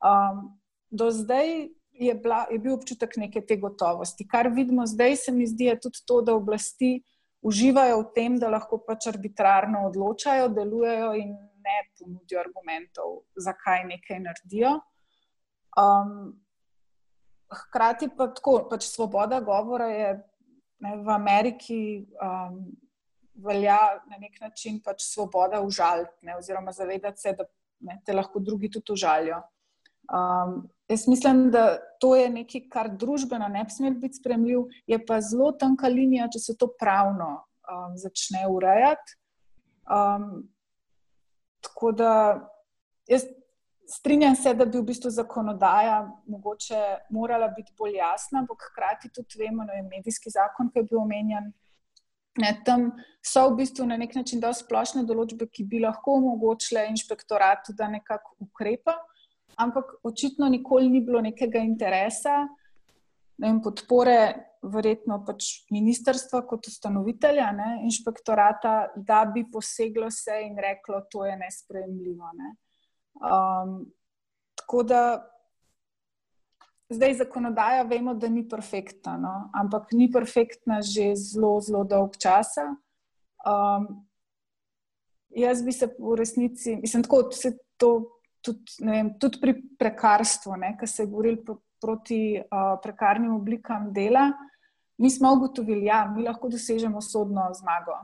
Um, do zdaj je, bila, je bil občutek neke te gotovosti. Kar vidimo zdaj, se mi zdi, je tudi to, da oblasti uživajo v tem, da lahko pač arbitrarno odločajo, delujejo in ne ponudijo argumentov, zakaj nekaj naredijo. Um, hkrati pa tako, pač svoboda govora je ne, v Ameriki. Um, Velja na nek način pač svoboda užaliti, oziroma zavedati se, da ne, te lahko drugi tudi užalijo. Um, jaz mislim, da to je nekaj, kar družbeno ne bi smelo biti spremljiv, je pa zelo tanka linija, če se to pravno um, začne urejati. Um, tako da jaz strinjam se, da bi v bistvu zakonodaja mogoče morala biti bolj jasna, ampak hkrati tudi vemo, da je medijski zakon, ki je bil omenjen. Ne, tam so v bistvu na nek način dosti splošne določbe, ki bi lahko omogočile inšpektoratu, da nekako ukrepa ampak očitno nikoli ni bilo nekega interesa ne vem, podpore, verjetno pač ministrstva kot ustanovitelja ne, inšpektorata, da bi poseglo se in reklo, da je nespremljivo. Ne. Um, tako da zdaj zakonodaja, vemo, da ni perfektna, no, ampak ni perfektna že zelo, zelo dolg časa. Um, jaz bi se v resnici, mislim, tako se to tudi, vem, tudi pri prekarstvu, ki se je boril proti uh, prekarnim oblikam dela, mi smo ugotovili, da ja, mi lahko dosežemo sodno zmago.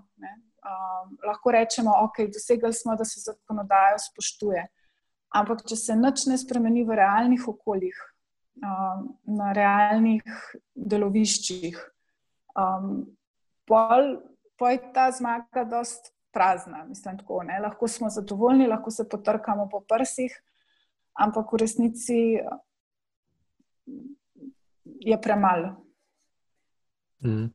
Um, lahko rečemo, da okay, dosegli smo, da se zakonodajo spoštuje. Ampak, če se nič ne spremeni v realnih okoljih, um, na realnih deloviščih, um, pol, pol je ta zmaga dost prazna. Mislim, tako, lahko smo zadovoljni, lahko se potrkamo po prsih, ampak v resnici je premalo. Mm.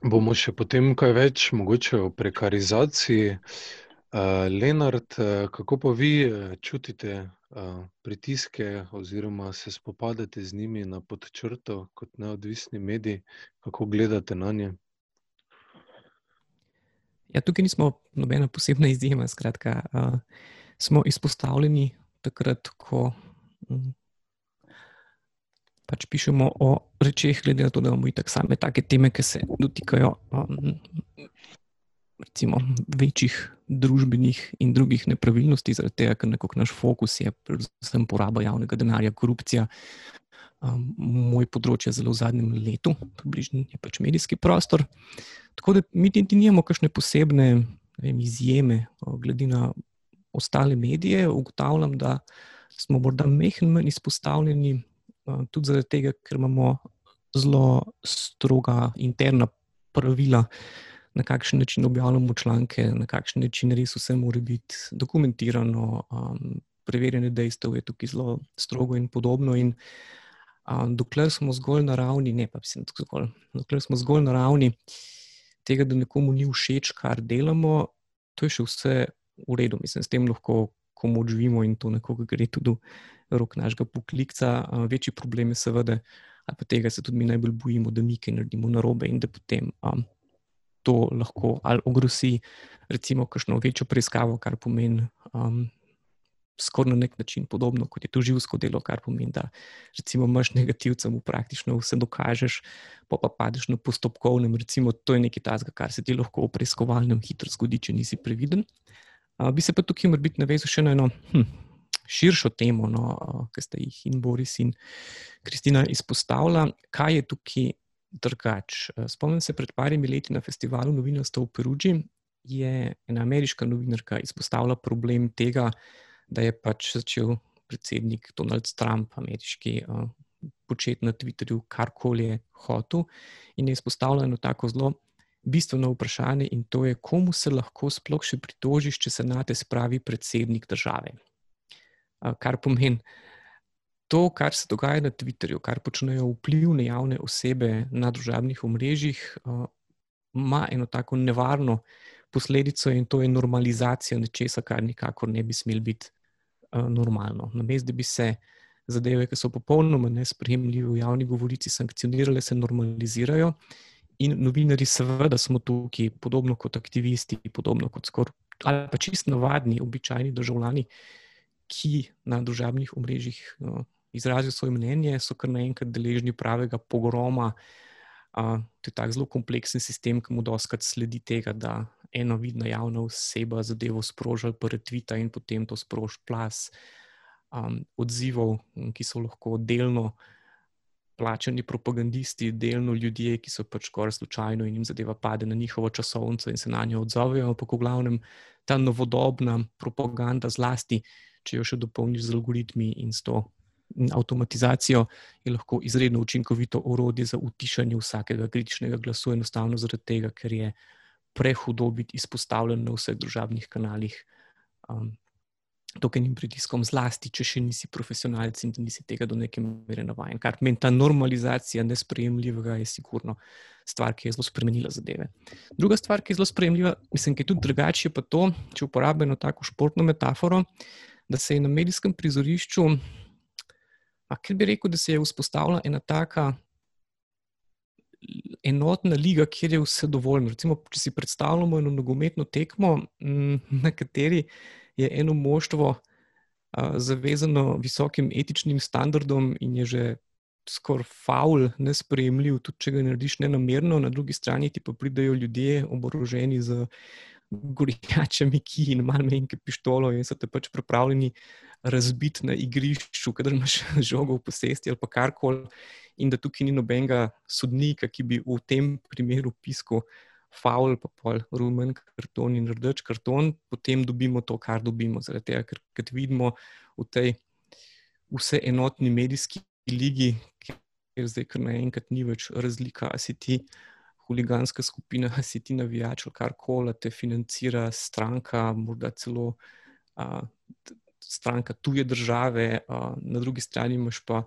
Bomo še potem kaj več, mogoče o prekarizaciji. Uh, Lenart, uh, kako pa vi uh, čutite pritiske, oziroma se spopadate z njimi na podčrto, kot neodvisni mediji, kako gledate na nje? Ja, tukaj nismo nobena posebna izjema. Skratka, uh, smo izpostavljeni takrat, ko um, pač pišemo o rečeh, glede na to, da imamo i tak same take teme, ki se dotikajo um, recimo, večjih družbenih in drugih nepravilnosti, zaradi tega, ker nekako naš fokus je predvsem poraba javnega denarja, korupcija. Um, moj področje je zelo v zadnjem letu, približno je pač medijski prostor. Tako da mi ti nimamo kakšne posebne vem, izjeme, glede na ostale medije. Ugotavljam, da smo morda mehko manj izpostavljeni, uh, tudi zaradi tega, ker imamo zelo stroga interna pravila, uh, na kakšen način objavljamo članke, na kakšen način res vse mora biti dokumentirano, um, preverjene dejstev je tukaj zelo strogo in podobno. In, um, dokler smo zgolj na ravni, ne pa mislim, zgolj, dokler smo zgolj na ravni tega, da nekomu ni všeč, kar delamo, to je še vse v redu. Mislim, s tem lahko komu živimo in to nekoga gre tudi v rok našega poklica. Uh, večji problem je seveda. Ali pa tega se tudi mi najbolj bojimo, da mi nekaj naredimo narobe in da potem um, to lahko ali ogrosi, recimo, kakšno večjo preiskavo, kar pomeni um, skoraj na nek način podobno kot je to živsko delo, kar pomeni, da recimo imaš negativcem v praktično vse dokažeš, pa pa padeš na postopkovnem, recimo, to je nekaj tazga, kar se ti lahko v preiskovalnem hitro zgodi, če nisi previden. Uh, bi se pa tukaj morda navezal še na eno. Hm, Širšo temo, no, ki ste jih in Boris in Kristina izpostavili, kaj je tukaj drugače. Eh, spomnim se, pred parimi leti na festivalu novinarstva v Perugi je ena ameriška novinarka izpostavila problem tega, da je pač začel predsednik Donald Trump, ameriški, eh, početi na Twitterju karkoli je hotel, in je izpostavila eno tako zelo bistveno vprašanje, in to je, komu se lahko sploh še pritožiš, če se na te spravi predsednik države. Eh, kar pomeni, to, kar se dogaja na Twitterju, kar počnejo vplivne javne osebe na družabnih omrežjih, uh, ima eno tako nevarno posledico in to je normalizacija nečesa, kar nikakor ne bi smel biti uh, normalno. Namesto da bi se zadeve, ki so popolnoma nespremljive v javni govorici, sankcionirale, se normalizirajo. In novinari, seveda, smo tukaj, podobno kot aktivisti, podobno kot skoraj ali pa čist navadni, običajni državljani, ki na družabnih omrežjih uh, izrazijo svoje mnenje, so kar naenkrat deležni pravega pogroma. Uh, to je tako zelo kompleksen sistem, ki mu doskrat sledi tega, da ena vidna javna oseba zadevo sproža, pa retvita in potem to sproži plas um, odzivov, ki so lahko delno plačani propagandisti, delno ljudje, ki so pač skoraj slučajno in jim zadeva pade na njihovo časovnico in se na njo odzovejo. Ampak v glavnem ta novodobna propaganda, zlasti, če jo še dopolniš z algoritmi in s to avtomatizacijo, je lahko izredno učinkovito orodje za utišanje vsakega kritičnega glasu, enostavno zaradi tega, ker je prehudo biti izpostavljen na vseh družabnih kanalih. Um, tokenim pritiskom, zlasti, če še nisi profesionalec in da nisi tega do neke mere navaden. Kar pomeni, ta normalizacija nesprejemljivega je sigurno stvar, ki je zelo spremenila zadeve. Druga stvar, ki je zelo sprejemljiva, mislim, ki je tudi drugače, pa to, če uporabljamo tako športno metaforo, da se je na medijskem prizorišču, ker bi rekel, da se je vzpostavila ena taka. Enotna liga, kjer je vse dovoljno. Recimo, če si predstavljamo eno nogometno tekmo, na kateri je eno moštvo zavezano visokim etičnim standardom in je že skoraj faul, nespremljiv, tudi če ga narediš ne namerno, na drugi strani ti pa pridajo ljudje oboroženi z gorjačami, ki in malo menjke pištolo in so te pač pripravljeni razbiti na igrišču, kadar imaš žogo v posesti ali pa karkoli. In da tukaj ni nobenega sodnika, ki bi v tem primeru pisal, faul, pa pol rumen karton in rdeč karton, potem dobimo to, kar dobimo. Zaradi tega, ker, vidimo v tej vse enotni medijski ligi, ker zdaj kar naenkrat ni več razlika, ali si ti huliganska skupina, si ti navijač ali kar koli, te financira stranka, morda celo a, stranka tuje države, a, na drugi strani imaš pa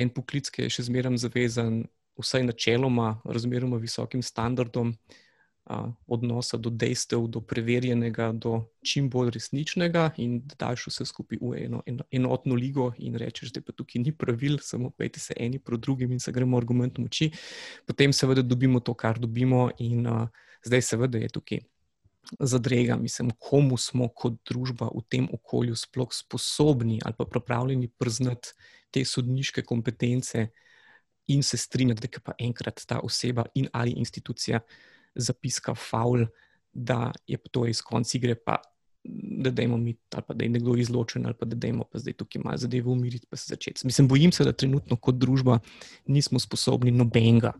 en poklic, ki je še zmeraj zavezan vsaj načeloma, razmeroma visokim standardom odnosa do dejstev, do preverjenega, do čim bolj resničnega, in da daš vse skupaj v eno, eno enotno ligo in rečeš, da pa tukaj ni pravil, samo pejte se eni proti drugim in se gremo argumentom oči. Potem seveda dobimo to, kar dobimo, in a, zdaj seveda je tukaj. Zadrega, mislim, komu smo kot družba v tem okolju sploh sposobni ali pa pripravljeni priznati te sodniške kompetence, uh, in se strinjati, da je pa enkrat ta oseba in ali institucija zapiska faul, da je to iz konca igre, pa da dajmo mi, ali pa da je nekdo izločen, ali pa da dajmo pa zdaj tukaj malo zadeve umiriti, pa se začeti. Mislim, bojim se, da trenutno kot družba nismo sposobni nobenega.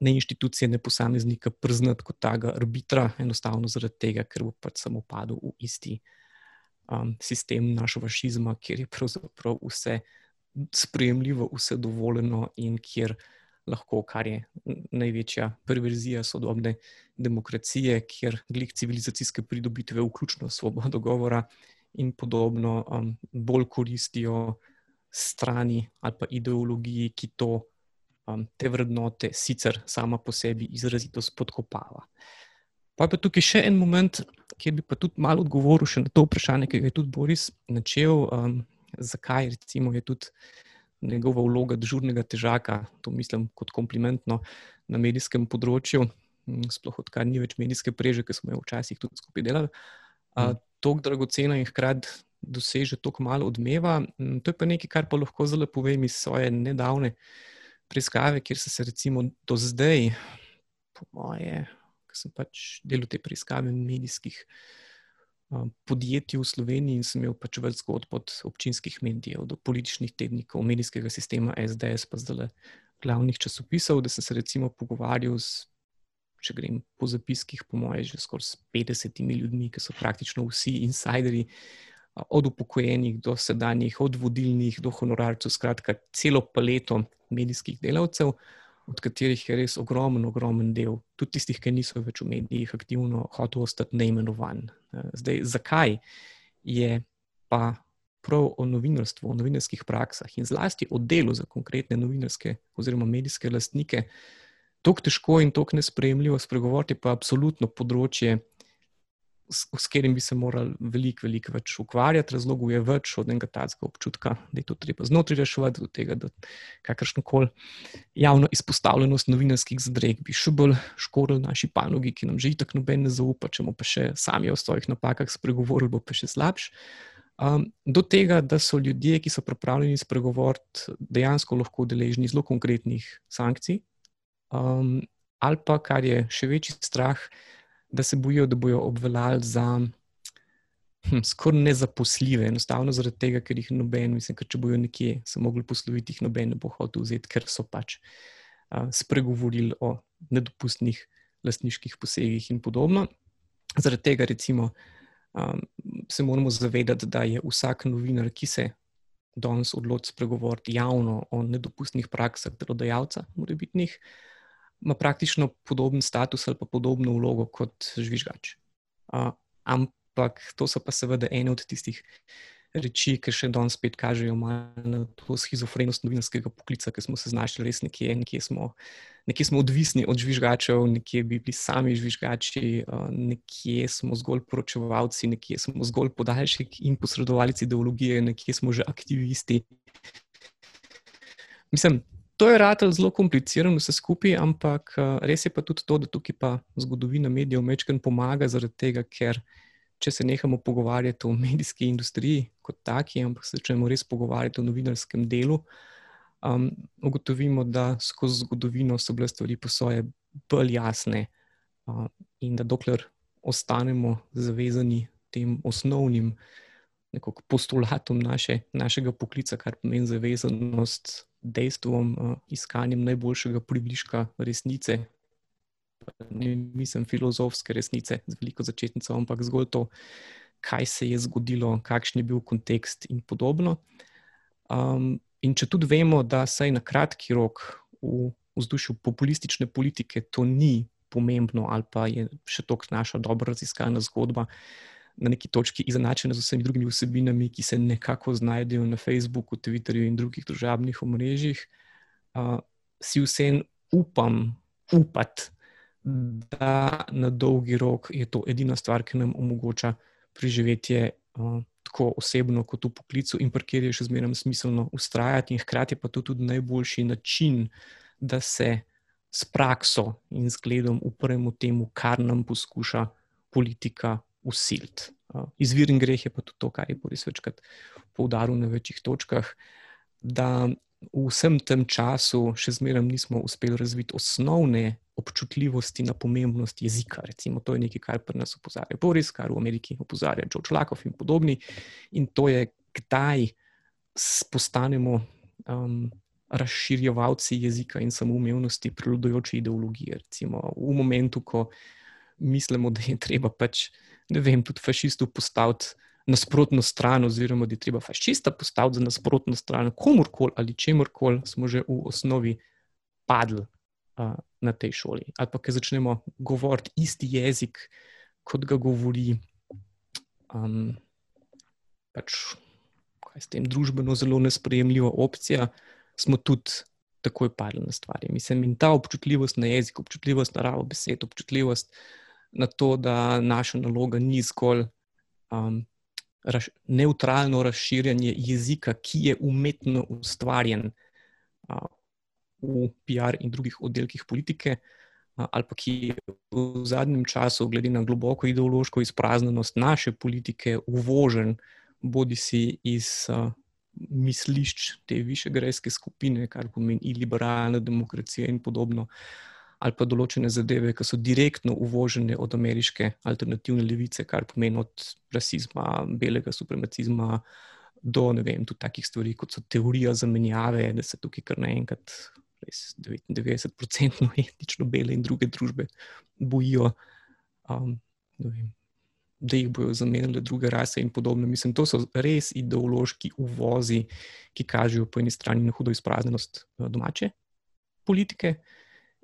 Ne inštitucije, ne posameznika, priznati kot tega arbitra, enostavno zaradi tega, ker bo pač samo padel v isti um, sistem našega fašizma, kjer je pravzaprav vse sprejemljivo, vse dovoljeno in kjer lahko, kar je največja perverzija sodobne demokracije, kjer glik civilizacijske pridobitve, vključno svobodo govora in podobno, um, bolj koristijo strani ali pa ideologiji, ki to, um, te vrednote sicer sama po sebi izrazito spodkopava. Pa je pa tukaj še en moment, kjer bi pa tudi malo odgovoril na to vprašanje, ki ga je tudi Boris načel. Um, zakaj recimo, je tudi njegova vloga državnega težaka, to mislim kot komplimentno na medijskem področju, hm, sploh odkar ni več medijske preže, ki smo jo včasih tudi skupaj delali. Mm. Tako dragocena in hkrati doseže tako malo odmeva. Hm, to je pa nekaj, kar pa lahko zelo povem iz svoje nedavne preiskave, kjer so se recimo do zdaj, po moje, ki sem pač delal te preiskave medijskih podjetij v Sloveniji in sem imel pač več zgodb od občinskih medijev do političnih tednikov, medijskega sistema SDS, pa zdaj glavnih časopisov, da sem se recimo pogovarjal z, če grem po zapiskih, po moje, že skoraj s 50 ljudmi, ki so praktično vsi insideri, od upokojenih do sedanjih, od vodilnih do honorarcev, skratka, celo paleto medijskih delavcev od katerih je res ogromen, ogromen del, tudi tistih, ki niso več v medijih aktivno, hotel ostati neimenovan. Eh, zdaj, zakaj je pa prav o novinarstvu, o novinarskih praksah in zlasti o delu za konkretne novinarske oziroma medijske lastnike, tako težko in tako nespremljivo spregovoriti, pa absolutno področje, s, s katerim bi se morali veliko, veliko več ukvarjati. Razlogov je več od enega tacka občutka, da je to treba znotraj reševati, do tega, da kakršno koli javno izpostavljenost novinarskih zadreg bi še bolj škodil naši panogi, ki nam že tako noben ne zaupa, če bomo pa še sami o svojih napakah spregovorili, bo pa še slabš. Um, do tega, da so ljudje, ki so pripravljeni spregovoriti, dejansko lahko deležni zelo konkretnih sankcij, um, ali pa kar je še večji strah, da se bojijo, da bodo obveljali za hm, skoraj nezaposljive, enostavno zaradi tega, ker jih noben, mislim, ker če bojo nekje se mogli posloviti, jih noben ne bo hotel vzeti, ker so pač uh, spregovorili o nedopustnih lastniških posegih in podobno. Zaradi tega, recimo, um, se moramo zavedati, da je vsak novinar, ki se danes odloči spregovoriti javno o nedopustnih praksah delodajalca, mora biti njih ima praktično podoben status ali pa podobno vlogo kot žvižgač. Uh, ampak to so pa seveda ene od tistih reči, ki še danes spet kažejo na to schizofrenost novinarskega poklica, ki smo se znašli res nekje, nekje smo, nekje smo odvisni od žvižgačev, nekje bi bili sami žvižgači, nekje smo zgolj poročevalci, nekje smo zgolj podaljšek in posredovalci ideologije, nekje smo že aktivisti. Mislim, To je ratelj zelo kompliciran, vse skupaj, ampak eh, res je pa tudi to, da tukaj pa zgodovina medijev mečken pomaga, zaradi tega, ker če se nehamo pogovarjati o medijski industriji kot taki, ampak se začnemo res pogovarjati o novinarskem delu, um, ugotovimo, da skozi zgodovino so bile stvari po svoje bolj jasne uh, in da dokler ostanemo zavezani tem osnovnim postulatom naše, našega poklica, kar pomeni zavezanost dejstvom, uh, iskanjem najboljšega približka resnice. Ne mislim filozofske resnice z veliko začetnico, ampak zgolj to, kaj se je zgodilo, kakšen je bil kontekst in podobno. Um, in če tudi vemo, da saj na kratki rok v vzdušju populistične politike to ni pomembno, ali pa je še toliko naša dobro raziskana zgodba, uh, na neki točki izenačene z vsemi drugimi vsebinami, ki se nekako znajdejo na Facebooku, Twitterju in drugih družabnih omrežjih, uh, si vsem upam upati, da na dolgi rok je to edina stvar, ki nam omogoča preživetje. Uh, Tako osebno, kot v poklicu, in pa kjer je še zmeraj smiselno ustrajati, in hkrati pa to tudi najboljši način, da se s prakso in zgledom upremo temu, kar nam poskuša politika usiliti. Izvirni greh je pa tudi to, kar je Boris večkrat poudaril na večjih točkah, da v vsem tem času še zmeraj nismo uspeli razviti osnovne občutljivosti na pomembnost jezika. Recimo, to je nekaj, kar pri nas opozarja Boris, kar v Ameriki opozarja George Lakov in podobni. In to je, kdaj postanemo um, razširjevalci jezika in samoumevnosti, preludujoče ideologije. Recimo, v momentu, ko mislimo, da je treba pač ne vem, tudi fašistu postaviti nasprotno stran, oziroma da je treba fašista postaviti za nasprotno stran, komorkoli ali čemorkoli, smo že v osnovi padli uh, na tej šoli. Ali pa, ker začnemo govoriti isti jezik, kot ga govori. Um, pač, kaj s tem družbeno zelo nesprejemljiva opcija, smo tudi takoj padli na stvari. Mislim, in ta občutljivost na jezik, občutljivost na ravo besed, občutljivost na to, da naša naloga ni zgolj um, raš, neutralno razširjanje jezika, ki je umetno ustvarjen uh, v PR in drugih oddelkih politike, uh, ali pa ki je v zadnjem času, glede na globoko ideološko izpraznjenost naše politike, uvožen bodi si iz. Uh, Mislišč te višegrajske skupine, kar pomeni liberalna demokracija, in podobno, uh, ali pa določene zadeve, ki so direktno uvožene od ameriške alternativne levice, kar pomeni od rasizma, belega supremacizma do ne vem, tudi takih stvari, kot so teorija zamenjave, da se tukaj kar naenkrat. 99-odstotno etnično bele in druge družbe bojijo, um, da jih bodo zamenjale druge rase in podobno. Mislim, to so res ideološki uvozi, ki kažejo po eni strani na hudo izpraznjenost uh, domače politike,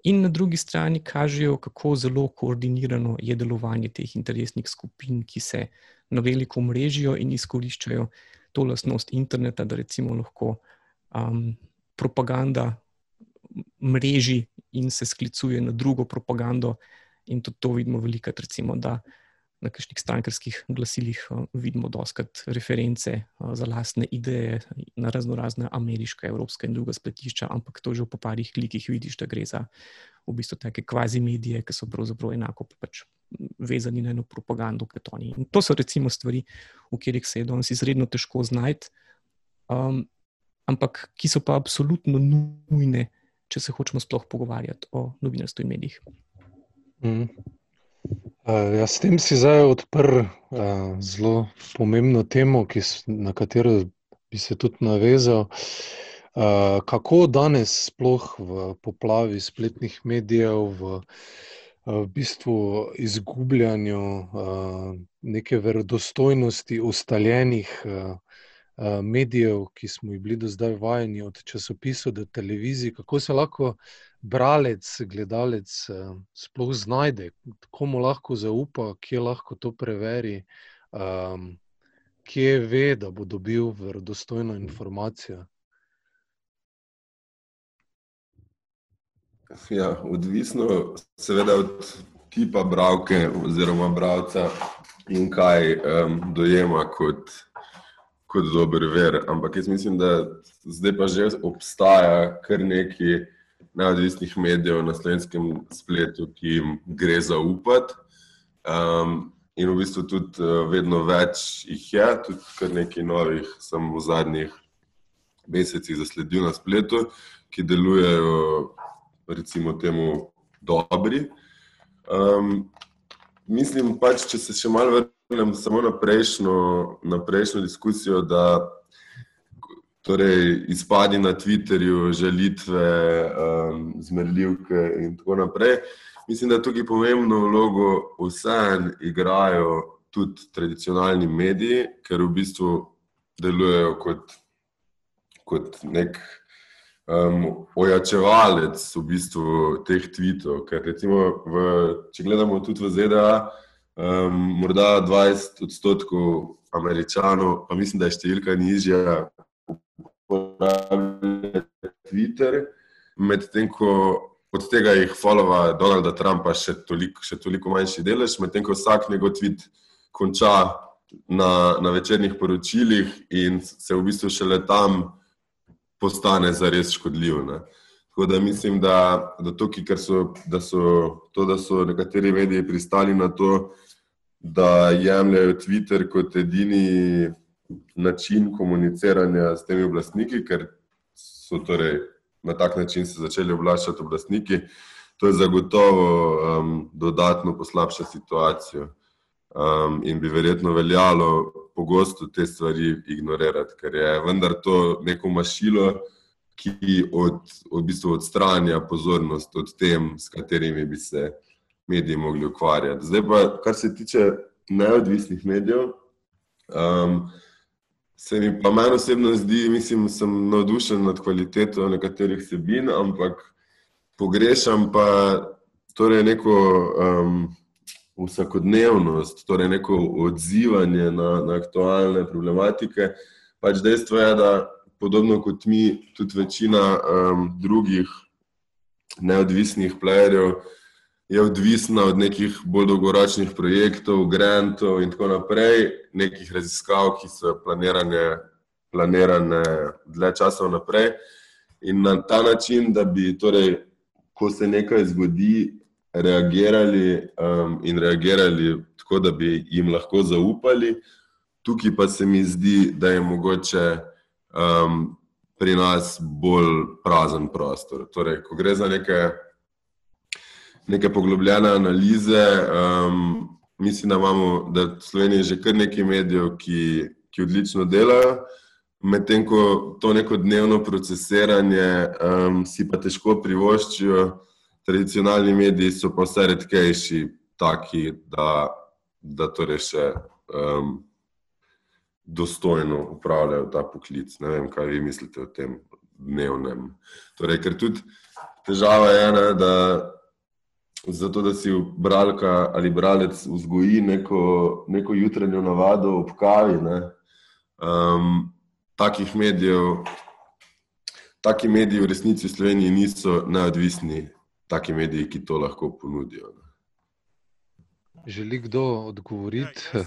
in na drugi strani kažejo, kako zelo koordinirano je delovanje teh interesnih skupin, ki se na veliko mrežijo in izkoriščajo to lastnost interneta, da recimo lahko um, propaganda mreži in se sklicuje na drugo propagando. In tudi to vidimo veliko, recimo, da na kakšnih strankarskih glasilih uh, vidimo doskrat reference uh, za lastne ideje na razno razne ameriške, evropske in druge spletišča, ampak to že v parih klikih vidiš, da gre za v bistvu take kvazi medije, ki so pravzaprav enako pač vezani na eno propagando, kot oni. In to so recimo stvari, v katerih se je danes izredno težko znajti, um, ampak ki so pa absolutno nujne, če se hočemo sploh pogovarjati o novinarstvu in medijih. Mm. Uh, ja, s tem si zdaj odprl uh, zelo pomembno temo, ki, na katero bi se tudi navezal. Uh, kako danes, sploh v poplavi spletnih medijev, v, v bistvu izgubljanju uh, neke verodostojnosti ustaljenih uh, medijev, ki smo jih bili do zdaj vajeni, od časopisov do televizije, kako se lahko bralec, gledalec sploh znajde, komu lahko zaupa, kje lahko to preveri, um, kje ve, da bo dobil verodostojno informacijo. Ja, odvisno, seveda, od tipa bralke oziroma bralca in kaj um, dojema kot kot dober ver. Ampak jaz mislim, da zdaj pa že obstaja kar nekaj neodvisnih medijev na slovenskem spletu, ki jim gre zaupati. Um, in v bistvu tudi uh, vedno več jih je, tudi kar nekaj novih, sem v zadnjih mesecih zasledil na spletu, ki delujejo, recimo, temu dobri. Um, mislim pač, če se še malo vrnem samo na prejšnjo, na prejšnjo diskusijo, da torej, izpadi na Twitterju, želitve, um, zmerljivke in tako naprej. Mislim, da tukaj pomembno vlogo vseeno igrajo tudi tradicionalni mediji, ker v bistvu delujejo kot, kot nek um, ojačevalec v bistvu teh tweetov. Ker recimo, v, če gledamo tudi v ZDA, um, morda 20 odstotkov američanov, pa mislim, da je številka nižja, uporablja Twitter, medtem ko od tega jih followa Donalda Trumpa še toliko, še toliko manjši delež, medtem ko vsak njegov tweet konča na, na večernih poročilih in se v bistvu šele tam postane zares škodljiv. Ne. Tako da mislim, da, da, tukaj, so, da, so, to, da so nekateri mediji pristali na to, da jemljajo Twitter kot edini način komuniciranja s temi oblastniki, ker so torej na tak način se začeli oblačati oblastniki. To je zagotovo um, dodatno poslabša situacijo um, in bi verjetno veljalo pogosto te stvari ignorirati, ker je vendar to neko mašilo, ki od, v bistvu odstranja pozornost od tem, s katerimi bi se mediji mogli ukvarjati. Zdaj pa, kar se tiče neodvisnih medijev, um, se mi pa meni osebno zdi, mislim, da sem navdušen nad kvaliteto nekaterih sebin, ampak pogrešam pa torej neko um, vsakodnevnost, torej neko odzivanje na, na aktualne problematike. Pač dejstvo je, da podobno kot mi, tudi večina um, drugih neodvisnih playerjev je odvisna od nekih bolj dolgoročnih projektov, grantov in tako naprej, nekih raziskav, ki so planirane, planirane dlje časa naprej. In na ta način, da bi, torej, ko se nekaj zgodi, reagirali um, in reagirali tako, da bi jim lahko zaupali, tukaj pa se mi zdi, da je mogoče um, pri nas bolj prazen prostor. Torej, ko gre za neke neke poglobljene analize. Um, mislim, da imamo da v Sloveniji že kar nekaj medijev, ki, ki odlično delajo, medtem ko to neko dnevno procesiranje um, si pa težko privoščijo. Tradicionalni mediji so pa vse redkejši, taki, da, da torej še um, dostojno upravljajo ta poklic. Ne vem, kaj vi mislite o tem dnevnem. Torej, ker tudi težava je ena, da zato da si bralka ali bralec vzgoji neko, neko jutranjo navado ob kavi. Ne? Um, takih medijev, taki mediji v resnici v Sloveniji niso neodvisni, taki mediji, ki to lahko ponudijo. Želi kdo odgovoriti? Ja,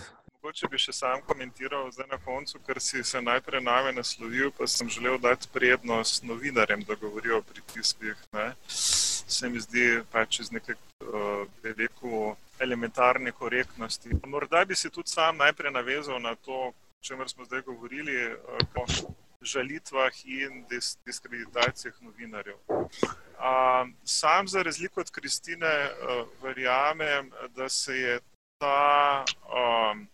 mogoče bi še sam komentiral zdaj na koncu, ker si se najprej name naslovil, pa sem želel dati prednost novinarjem, da govorijo o pritiskih. Ne? Se mi zdi pač iz neke, bi rekel, elementarne korektnosti. Morda bi se tudi sam najprej navezal na to, o čemer smo zdaj govorili, o žalitvah in diskreditacijah novinarjev. Sam, za razliko od Kristine, verjamem, da se je ta um,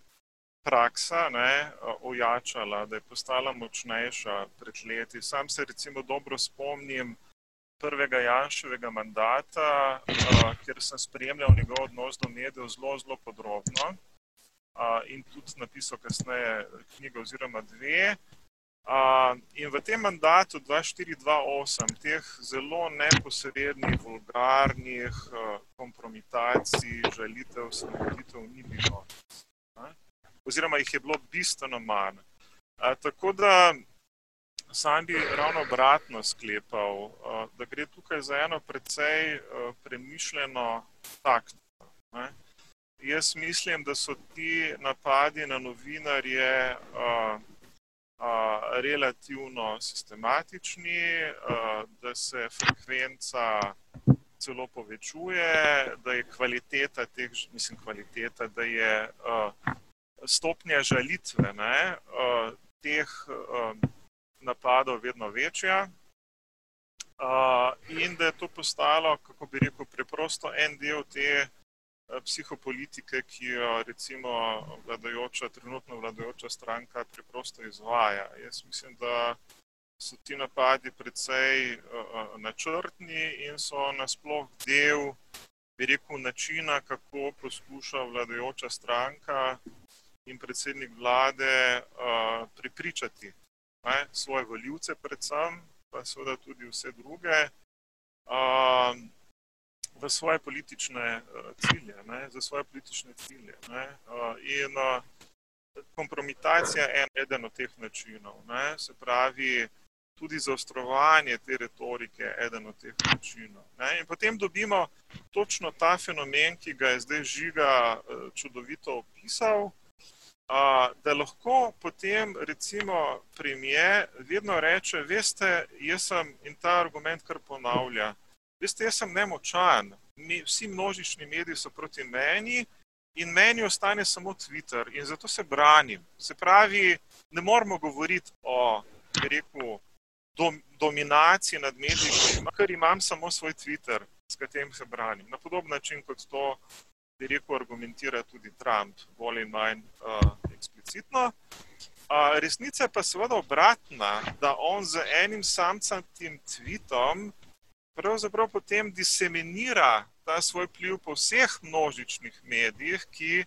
praksa ne, ojačala, da je postala močnejša pred leti. Sam se recimo dobro spomnim prvega Janševega mandata, kjer sem spremljal njegov odnos do medijev zelo, zelo podrobno in tudi napisal kasneje knjigo oziroma dve. In v tem mandatu 2-4-2-8 teh zelo neposrednih, vulgarnih kompromitacij, žalitev, samotitev ni bilo oziroma jih je bilo bistveno manj. A, tako da sam bi ravno obratno sklepal, a, da gre tukaj za eno precej a, premišljeno taktiko. Ne? Jaz mislim, da so ti napadi na novinarje a, a, relativno sistematični, a, da se frekvenca celo povečuje, da je kvaliteta teh, mislim, kvaliteta, da je a, stopnja žalitve ne, uh, teh uh, napadov vedno večja. Uh, in da je to postalo, kako bi rekel, preprosto en del te uh, psihopolitike, ki jo recimo vladajoča, trenutno vladajoča stranka preprosto izvaja. Jaz mislim, da so ti napadi precej uh, načrtni in so nasploh del, bi rekel, načina, kako poskuša vladajoča stranka in predsednik vlade uh, pripričati ne, svoje voljivce, predvsem, pa seveda tudi vse druge, uh, v svoje politične uh, cilje. Ne, svoje politične cilje ne, uh, in uh, kompromitacija je en eden od teh načinov. Ne, se pravi, tudi zaostrovanje te retorike je eden od teh načinov. Ne, in potem dobimo točno ta fenomen, ki ga je zdaj žiga uh, čudovito opisal da lahko potem, recimo, premije vedno reče: Veste, jaz sem in ta argument kar ponavlja. Veste, jaz sem nemočan, Mi, vsi množični mediji so proti meni in meni ostane samo Twitter in zato se branim. Se pravi, ne moramo govoriti o, rekel, dom, dominaciji nad mediji, ker imam samo svoj Twitter, s katerim se branim. Na podoben način kot to bi rekel, argumentira tudi Trump, bolj in manj uh, eksplicitno. Uh, resnica je pa seveda obratna, da on z enim samcatim tweetom pravzaprav potem diseminira ta svoj pliv po vseh množičnih medijih, ki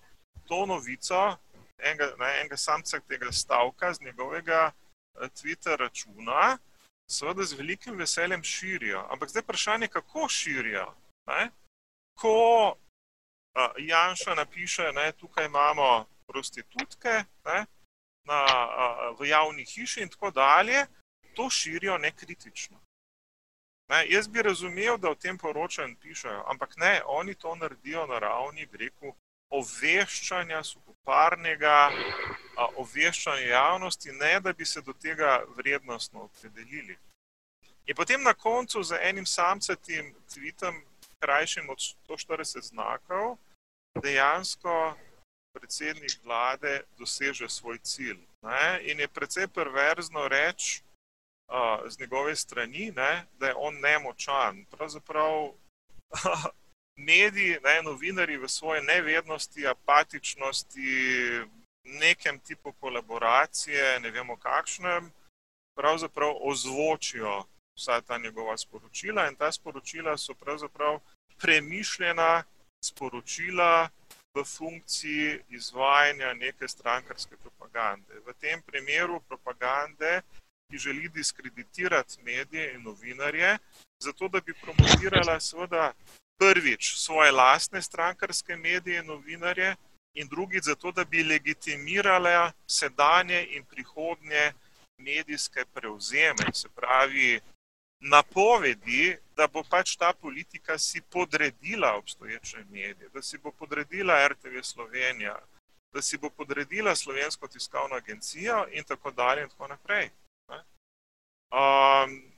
to novico enega, ne, enega samca tega stavka z njegovega uh, Twitter računa, seveda z velikim veseljem širijo. Ampak zdaj vprašanje, kako širijo. Ne? Ko Janša napiše, da tukaj imamo prostitutke ne, na, v javni hiši in tako dalje, to širijo nekritično. Ne, jaz bi razumel, da o tem poročajo in pišajo, ampak ne, oni to naredijo na ravni breku oveščanja, suhoparnega oveščanja javnosti, ne da bi se do tega vrednostno opredelili. In potem na koncu z enim samcetim tweetom, krajšim od 140 znakov, dejansko predsednik vlade doseže svoj cilj. Ne? In je precej perverzno reči uh, z njegove strani, ne? da je on nemočan. Pravzaprav mediji, ne, novinari v svoje nevednosti, apatičnosti, nekem tipu kolaboracije, ne vemo kakšnem, pravzaprav ozvočijo vsa ta njegova sporočila in ta sporočila so pravzaprav premišljena, sporočila v funkciji izvajanja neke strankarske propagande. V tem primeru propagande, ki želi diskreditirati medije in novinarje, zato da bi promovirala seveda prvič svoje lastne strankarske medije in novinarje in drugič zato, da bi legitimirale sedanje in prihodnje medijske prevzeme, se pravi napovedi, da bo pač ta politika si podredila obstoječe medije, da si bo podredila RTV Slovenija, da si bo podredila Slovensko tiskovno agencijo in tako dalje in tako naprej. Um,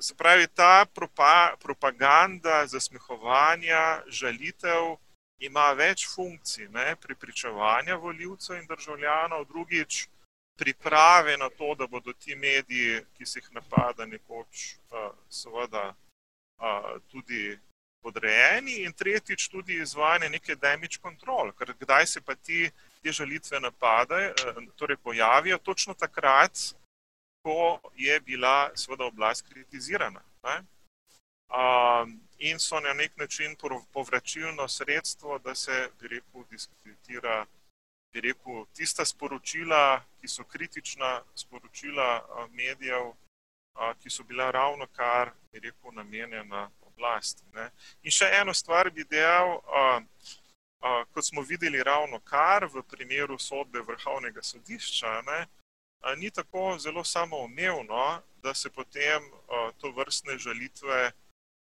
se pravi, ta propa, propaganda zasmehovanja, žalitev ima več funkcij, ne, pripričevanja voljivcev in državljanov, drugič priprave na to, da bodo ti mediji, ki se jih napada, nekoč seveda tudi podrejeni, in tretjič tudi izvajanje neke damage control, ker kdaj se pa ti te žalitve napadajo, torej pojavijo točno takrat, ko je bila seveda oblast kritizirana. Ne? Um, in so na nek način povračilno sredstvo, da se, bi rekel, diskreditira bi rekel, tista sporočila, ki so kritična sporočila medijev, ki so bila ravno kar, bi rekel, namenjena oblasti. Ne. In še eno stvar bi dejal, kot smo videli ravno kar v primeru sodbe vrhovnega sodišča, ne, ni tako zelo samoumevno, da se potem to vrstne žalitve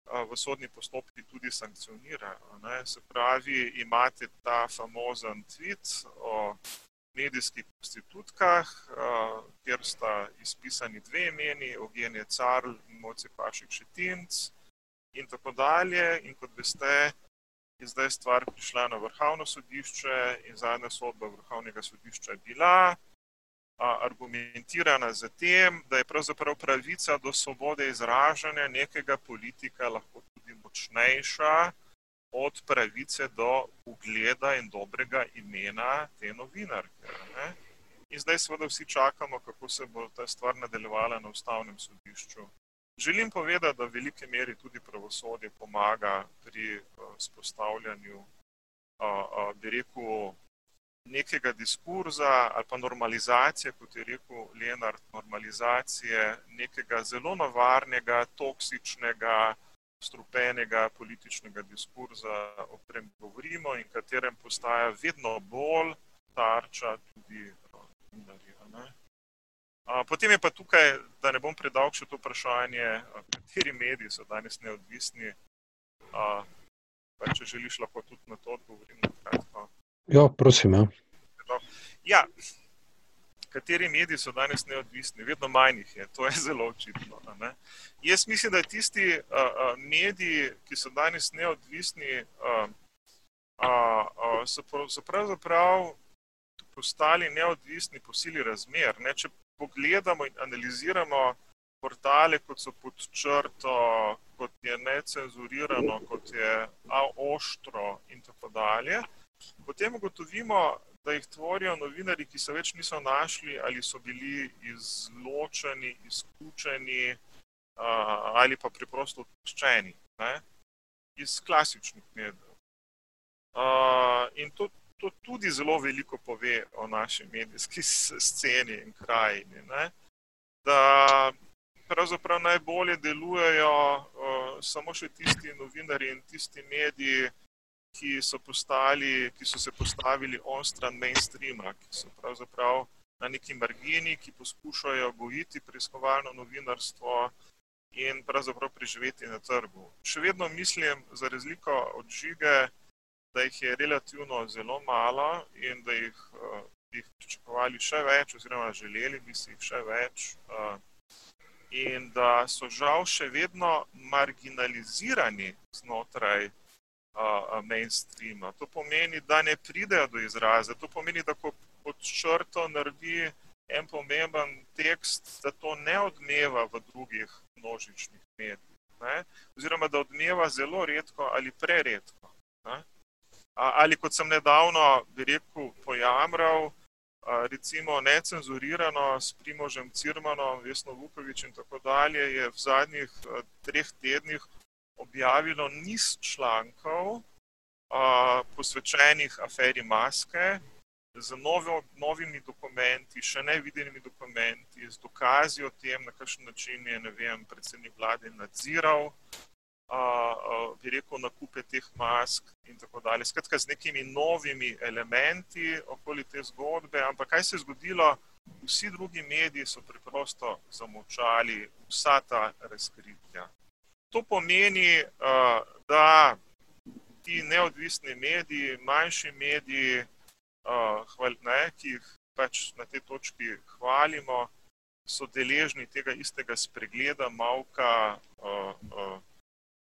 v sodni postopki tudi sankcionirajo. Se pravi, imate ta famozen tweet o medijskih prostitutkah, kjer sta izpisani dve imeni, Evgenije Carl in Moce Pašik Šetinc in tako dalje. In kot veste, je zdaj stvar prišla na vrhovno sodišče in zadnja sodba vrhovnega sodišča je bila argumentirana z tem, da je pravzaprav pravica do svobode izražanja nekega politika lahko tudi močnejša od pravice do ugleda in dobrega imena te novinarke. Ne? In zdaj seveda vsi čakamo, kako se bo ta stvar nadaljevala na ustavnem sodišču. Želim povedati, da v veliki meri tudi pravosodje pomaga pri spostavljanju, bi rekel, nekega diskurza ali pa normalizacije, kot je rekel Leonard, normalizacije nekega zelo navarnega, toksičnega, strupenega političnega diskurza, o katerem govorimo in katerem postaja vedno bolj tarča tudi novinarja. Potem je pa tukaj, da ne bom predal še to vprašanje, kateri mediji so danes neodvisni. Pa če želiš, lahko tudi na to odgovorim na kratko. Ja, prosim. Ja. Ja, kateri mediji so danes neodvisni, vedno manj jih je, to je zelo očitno. Jaz mislim, da tisti uh, uh, mediji, ki so danes neodvisni, uh, uh, uh, so, so pravzaprav postali neodvisni po sili razmer. Ne? Če pogledamo in analiziramo portale, kot so pod črto, kot je necenzurirano, kot je oštro in tako dalje potem ugotovimo, da jih tvorijo novinari, ki se več niso našli ali so bili izločeni, izključeni ali pa preprosto odpuščeni iz klasičnih medijev. In to, to tudi zelo veliko pove o naši medijski sceni in krajini. Ne? Da pravzaprav najbolje delujejo uh, samo še tisti novinari in tisti mediji, ki so, postali, ki so se postavili onstran mainstreama, ki so pravzaprav na neki margini, ki poskušajo gojiti preiskovalno novinarstvo in pravzaprav preživeti na trgu. Še vedno mislim, za razliko od žige, da jih je relativno zelo malo in da jih bi jih pričakovali še več, oziroma želeli bi si jih še več. In da so žal še vedno marginalizirani znotraj mainstreama. To pomeni, da ne pridejo do izraza. To pomeni, da ko pod črto naredi en pomemben tekst, da to ne odmeva v drugih množičnih medijih. Ne? Oziroma, da odmeva zelo redko ali preredko. Ne? Ali kot sem nedavno, bi rekel, pojamral, recimo necenzurirano s Primožem Cirmanom, Vesno Vukovič in tako dalje, je v zadnjih treh tednih objavilo niz člankov, uh, posvečenih aferi Maske, z novo, novimi dokumenti, še nevidenimi dokumenti, z dokazi o tem, na kakšen način je vem, predsednik vlade nadziral bi rekel, nakupe teh mask in tako dalje. Skratka, z nekimi novimi elementi okoli te zgodbe. Ampak kaj se je zgodilo? Vsi drugi mediji so preprosto zamovčali vsa ta razkritja. To pomeni, da ti neodvisni mediji, manjši mediji, ne, ki jih pač na tej točki hvalimo, so deležni tega istega spregleda, malka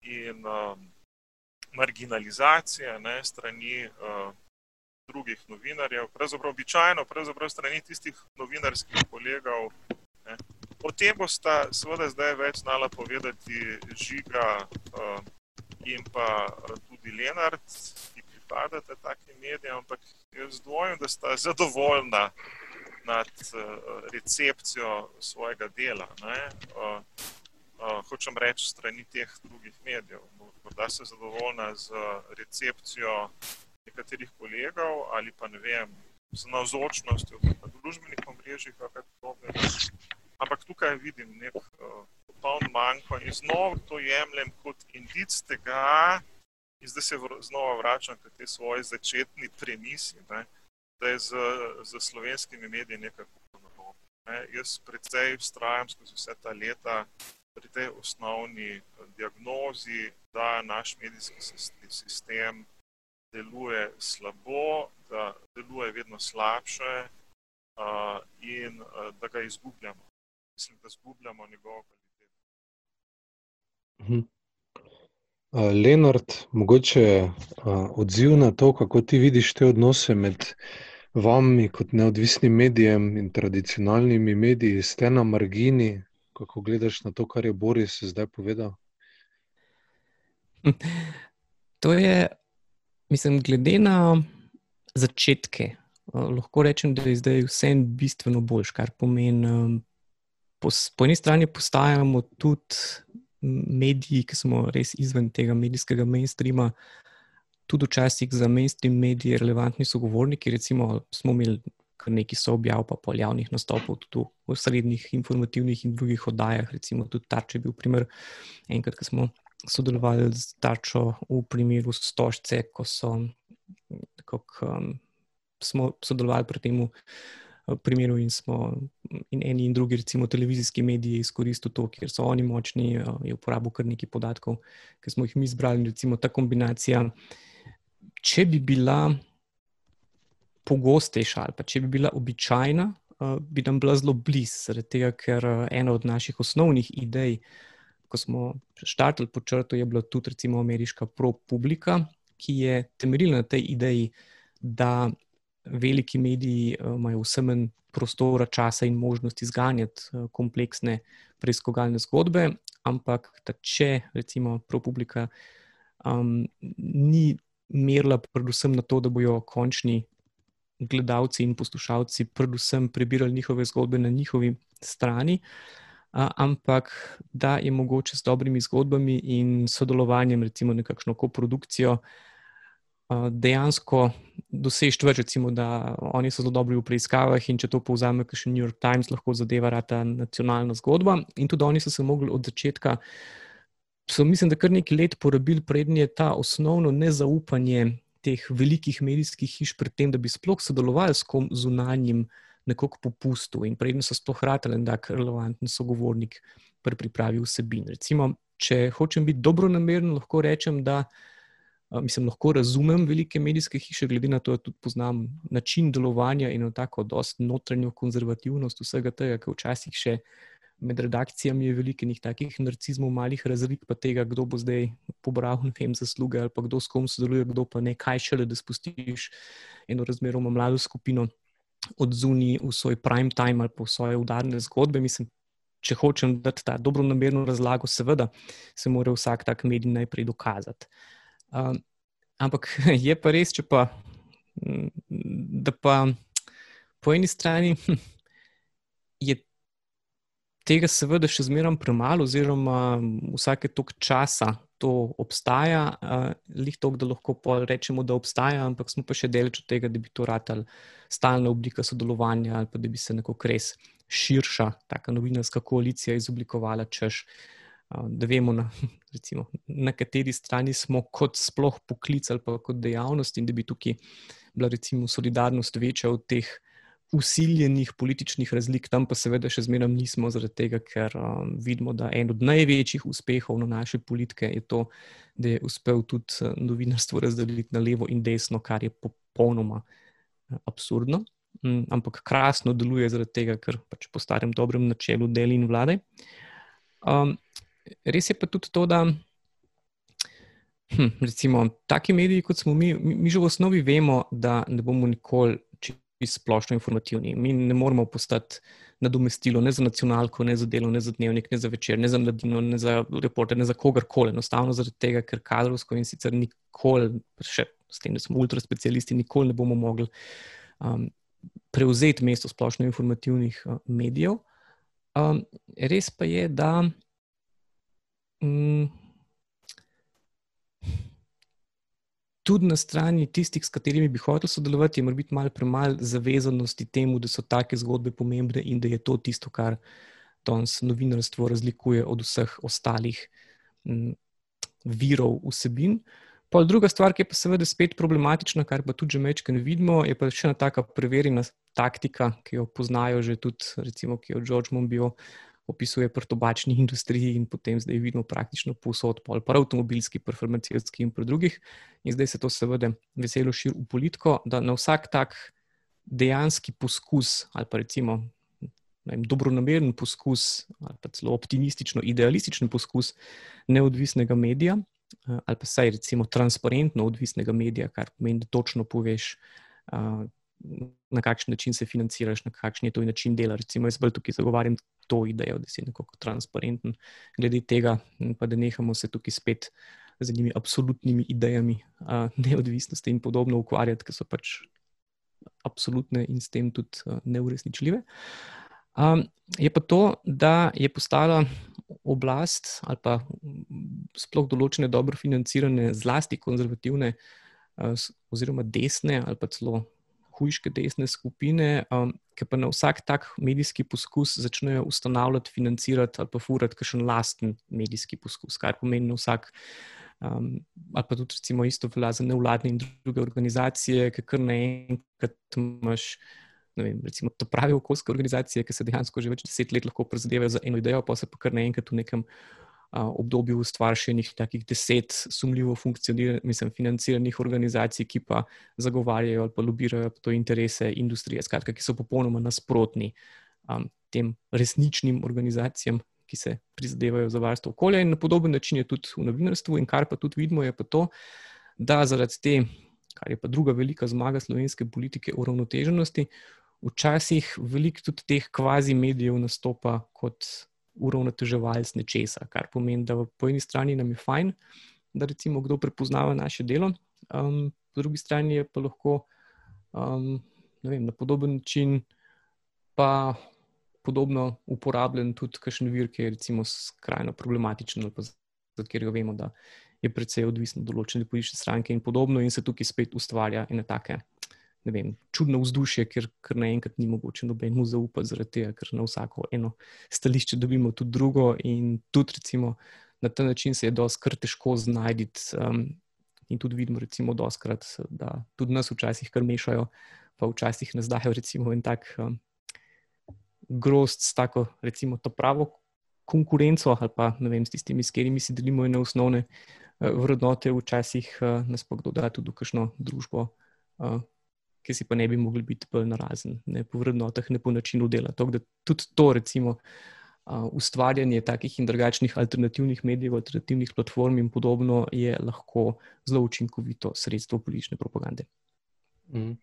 in um, marginalizacije ne, strani uh, drugih novinarjev, pravzaprav običajno, pravzaprav strani tistih novinarskih kolegov. Ne. O tem bosta seveda zdaj več znala povedati Žiga uh, in pa tudi Lenart, ki pripadate takim medijem, ampak jaz dvojim, da sta zadovoljna nad uh, recepcijo svojega dela. Ne. Uh, uh, hočem reči, strani teh drugih medijev. Morda se zadovoljna z recepcijo nekaterih kolegov ali pa ne vem, z navzočnostjo na družbenih omrežjih. Ampak tukaj vidim nek uh, popoln manjko in znova to jemljem kot indic tega, in zdaj se vr znova vračam k tej svoji začetni premisi, ne, da je z, z slovenskimi mediji nekaj podobno. Ne. Jaz predvsej vztrajam skozi vse ta leta, pri tej osnovni eh, diagnozi, da naš medijski sistem deluje slabo, da deluje vedno slabše uh, in uh, da ga izgubljamo. Mislim, da izgubljamo njegovo kvaliteto. Mhm. Lenart, mogoče uh, odziv na to, kako ti vidiš te odnose med vami kot neodvisnim medijem in tradicionalnimi mediji, ste na margini kako gledaš na to, kar je Boris zdaj povedal? To je, mislim, glede na začetke. Lahko rečem, da je zdaj vse bistveno boljš, kar pomeni, po, po eni strani postajamo tudi mediji, ki smo res izven tega medijskega mainstreama, tudi včasih za mainstream medije relevantni sogovorniki. Recimo, smo imeli kar nekaj so objav, pa pol javnih nastopov, tudi v srednjih informativnih in drugih oddajah. Recimo, tudi Tarče je bil primer, enkrat, ko smo sodelovali z Tarčo v primeru Stožce, ko so, kak, um, smo sodelovali pri tem. Primeru in smo in eni in drugi, recimo televizijski mediji, izkoristili to, ker so oni močni, je uporabil kar nekaj podatkov, ki smo jih mi zbrali. Recimo ta kombinacija, če bi bila pogostejša ali pa če bi bila običajna, bi nam bila zelo blizu, zaradi tega, ker ena od naših osnovnih idej, ko smo začrtali po črtu, je bila tudi recimo ameriška pro-publika, ki je temeljila na tej ideji, da veliki mediji uh, imajo vse manj prostora, časa in možnosti zganjati uh, kompleksne preiskovalne zgodbe, ampak da če recimo pro-publika um, ni merila predvsem na to, da bojo končni gledalci in poslušalci predvsem prebirali njihove zgodbe na njihovi strani, ampak da je mogoče s dobrimi zgodbami in sodelovanjem, recimo nekakšno koprodukcijo, dejansko dosežeti več, recimo, da oni so zelo dobri v preiskavah in če to povzame, kar še New York Times lahko zadeva ta nacionalna zgodba. In tudi oni so se mogli od začetka, so mislim, da kar nekaj let porabili prednje ta osnovno nezaupanje teh velikih medijskih hiš pred tem, da bi sploh sodelovali s kom zunanjim, nekako popustu in predtem so sploh hratali en tak relevanten sogovornik pri pripravi vsebin. Recimo, če hočem biti dobro nameren, lahko rečem, da mislim, lahko razumem velike medijske hiše, glede na to, da tudi poznam način delovanja in tako dost notranjo konzervativnost vsega tega, kar včasih še med redakcijami je veliko njih takih narcizmov, malih razlik, pa tega, kdo bo zdaj pobral vem, zasluge ali pa kdo s kom sodeluje, kdo pa ne, kaj šele, da spustiš eno razmeroma mlado skupino od zunaj v svoj prime time ali pa v svoje udarne zgodbe. Mislim, če hočem dati ta dobro namerno razlago, seveda se mora vsak tak medij najprej dokazati. Um, ampak je pa res, če pa, da pa po eni strani je tega seveda še zmeraj premalo, oziroma vsake tok časa to obstaja, uh, lih tok, da lahko rečemo, da obstaja, ampak smo pa še deleč od tega, da bi to ratali stalna oblika sodelovanja ali pa da bi se nekako res širša, taka novinarska koalicija izoblikovala, češ. Da vemo, na, recimo, na kateri strani smo kot sploh poklic ali pa kot dejavnost, in da bi tukaj bila recimo solidarnost večja od teh usiljenih političnih razlik, tam pa seveda še zmeraj nismo, zaradi tega, ker um, vidimo, da en od največjih uspehov na naše politike je to, da je uspel tudi uh, novinarstvo razdeliti na levo in desno, kar je popolnoma uh, absurdno. Um, ampak krasno deluje zaradi tega, ker pač po starem dobrem načelu deli in vlade. Um, res je pa tudi to, da. Hm, recimo, taki mediji, kot smo mi, mi, mi že v osnovi vemo, da ne bomo nikoli splošno informativni. Mi ne moramo postati nadomestilo ne za nacionalko, ne za delo, ne za dnevnik, ne za večer, ne za mladino, ne za reporter, ne za kogarkoli. Enostavno zaradi tega, ker kadrovsko in sicer nikoli, še s tem, da smo ultraspecialisti, nikoli ne bomo mogli um, prevzeti mesto splošno informativnih uh, medijev. Um, res pa je, da. Um, tudi na strani tistih, s katerimi bi hotel sodelovati, mora biti malo premalo zavezanosti temu, da so take zgodbe pomembne in da je to tisto, kar danes novinarstvo razlikuje od vseh ostalih m, virov vsebin. Pa druga stvar, ki je pa seveda spet problematična, kar pa tudi že mečkaj vidimo, je pa še ena taka preverjena taktika, ki jo poznajo že tudi, recimo, ki jo George Monbiot opisuje pri tobačni industriji in potem zdaj vidimo praktično posod, pa pa avtomobilski, pa farmacijski in pri drugih. In zdaj se to seveda veselo širi v politiko, da na vsak tak dejanski poskus ali pa recimo vem, dobronameren poskus ali pa celo optimistično, idealističen poskus neodvisnega medija ali pa saj recimo transparentno odvisnega medija, kar pomeni, da točno poveš, na kakšen način se financiraš, na kakšen je to način dela. Recimo, jaz bolj tukaj zagovarjam to idejo, da si nekako transparenten glede tega, pa da nehamo se tukaj spet z njimi absolutnimi idejami a, neodvisnosti in podobno ukvarjati, ki so pač absolutne in s tem tudi a, neuresničljive. Um, je pa to, da je postala oblast ali pa sploh določene dobro financirane, zlasti konzervativne, oziroma desne ali pa celo hujške desne skupine, um, ki pa na vsak tak medijski poskus začnejo ustanavljati, financirati ali pa furati kakšen lasten medijski poskus, kar pomeni vsak. Um, ali pa tudi, recimo, isto velja za nevladne in druge organizacije, ki kar naenkrat imaš, ne vem, recimo, to pravi okoljske organizacije, ki se dejansko že več deset let lahko prizadevajo za eno idejo, pa se pa kar naenkrat v nekem obdobju ustvarjenih takih deset sumljivo mislim, financiranih organizacij, ki pa zagovarjajo ali pa lobirajo to interese industrije, skratka, ki so popolnoma nasprotni um, tem resničnim organizacijam, ki se prizadevajo za varstvo okolja. In na podoben način je tudi v novinarstvu, in kar pa tudi vidimo, je pa to, da zaradi te, kar je pa druga velika zmaga slovenske politike, uravnoteženosti, včasih veliko tudi teh kvazi medijev nastopa kot uravnoteževalc nečesa, kar pomeni, da po eni strani nam je fajn, da recimo kdo prepoznava naše delo, um, po drugi strani je pa lahko um, vem, na podoben način pa podobno uporabljen tudi kakšen vir, ki je recimo skrajno problematičen ali pa zato, ker ga vemo, da je predvsej odvisen od določene politične stranke in podobno in se tukaj spet ustvarja ena take vem, čudno vzdušje, ker, ker naenkrat ni mogoče nobenemu zaupati, zaradi tega, ker na vsako eno stališče dobimo tudi drugo. In tudi recimo, na ta način se je doskrat težko znajti. Um, in tudi vidimo, recimo, doskrat, da tudi nas včasih kar mešajo, pa včasih nas dajo recimo, en tak um, grost s tako, recimo, to pravo. Konkurenco, ali pa ne vem, s tistimi, s katerimi si delimo ene osnovne uh, vrednote, včasih uh, nas pa kdo da tudi v kakšno družbo, uh, ki si pa ne bi mogli biti bolj narazen, ne po vrednotah, ne po načinu dela. To, tudi to, recimo, uh, ustvarjanje takih in drugačnih alternativnih medijev, alternativnih platform in podobno, je lahko zelo učinkovito sredstvo politične propagande. Mm.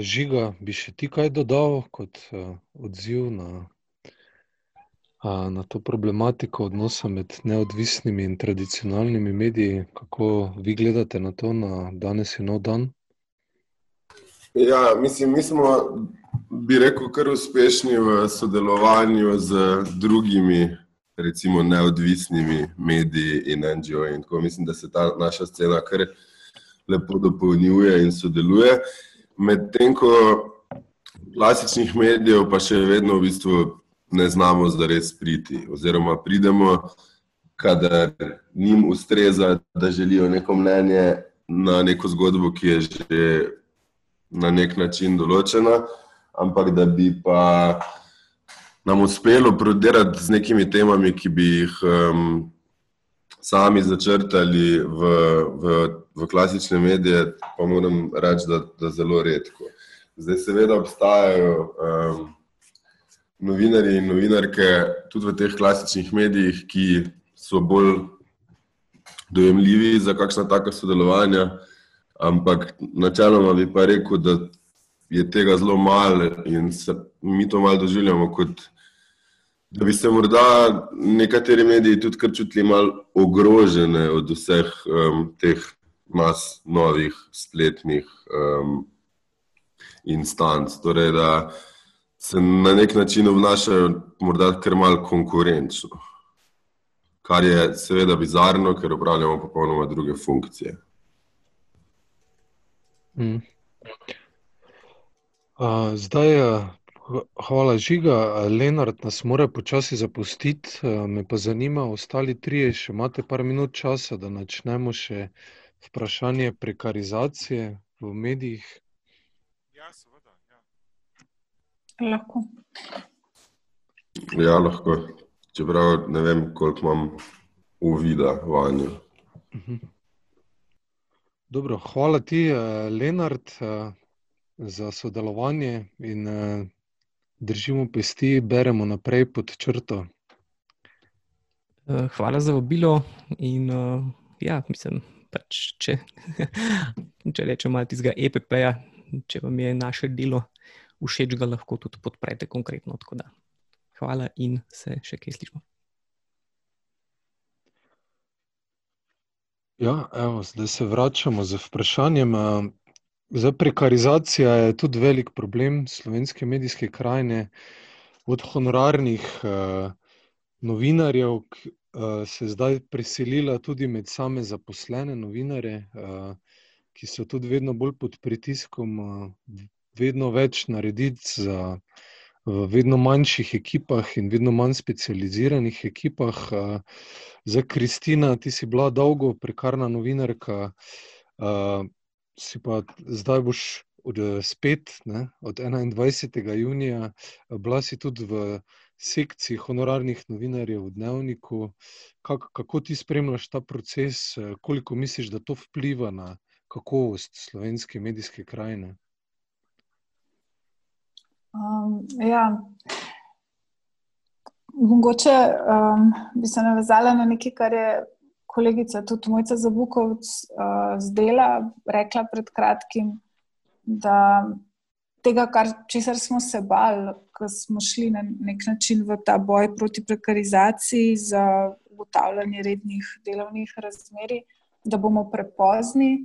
Žiga, bi še ti kaj dodal kot uh, odziv na, uh, na to problematiko odnosa med neodvisnimi in tradicionalnimi mediji? Kako vi gledate na to, na danes in nov dan? Ja, mislim, mi smo, bi rekel, kar uspešni v sodelovanju z drugimi, recimo, neodvisnimi mediji in NGO. In tako mislim, da se ta naša scena kar lepo dopolnjuje in sodeluje. Medtem ko klasičnih medijev pa še vedno v bistvu ne znamo zares priti, oziroma pridemo kadar njim ustreza, da želijo neko mnenje na neko zgodbo, ki je že na nek način določena, ampak da bi pa nam uspelo prodirati z nekimi temami, ki bi jih um, sami začrtali v, v, v klasične medije, pa moram reči, da, da zelo redko. Zdaj, seveda, obstajajo um, novinari in novinarke tudi v teh klasičnih medijih, ki so bolj dojemljivi za kakšna taka sodelovanja, ampak načeloma bi pa rekel, da je tega zelo malo in se mi to malo doživljamo kot da bi se morda nekateri mediji tudi kar čutili malo ogrožene od vseh um, teh mas novih spletnih um, instanc. Torej, da se na nek način obnašajo morda kar malo konkurenčno. Kar je seveda bizarno, ker upravljamo popolnoma druge funkcije. Mm. Uh, zdaj, uh, Hvala, Žiga. Lenart nas mora počasi zapustiti, me pa zanima, ostali trije, še imate par minut časa, da načnemo še vprašanje prekarizacije v medijih. Ja, seveda. Ja. Lahko. Ja, lahko. Čeprav ne vem, koliko imam uvida vanjo. Mhm. Dobro, hvala ti, Lenart, za sodelovanje in držimo pesti, beremo naprej pod črto. Eh, hvala za vabilo. In, ja, mislim, pač, če, če rečemo malo tistega EPP-ja, če vam je naše delo všeč, ga lahko tudi podprete konkretno. Hvala in se še kaj slišimo. Ja, evo, zdaj se vračamo z vprašanjem. Za prekarizacija je tudi velik problem slovenske medijske krajine, od honorarnih uh, novinarjev, ki uh, se zdaj preselila tudi med same zaposlene novinare, uh, ki so tudi vedno bolj pod pritiskom, uh, vedno več narediti za, v vedno manjših ekipah in vedno manj specializiranih ekipah. Za Kristina, ti si bila dolgo prekarna novinarka. Si pa zdaj boš od, spet, ne, od 21. junija, bila si tudi v sekciji honorarnih novinarjev v Dnevniku. Kak, kako ti spremljaš ta proces, koliko misliš, da to vpliva na kakovost slovenske medijske krajine? Um, ja. Mogoče um, bi se navezala na nekaj, kar je kolegica, tudi Mojca Zabukovc, uh, zdela, rekla pred kratkim, da tega, kar, česar smo se bali, ko smo šli na nek način v ta boj proti prekarizaciji za ugotavljanje rednih delovnih razmeri, da bomo prepozni,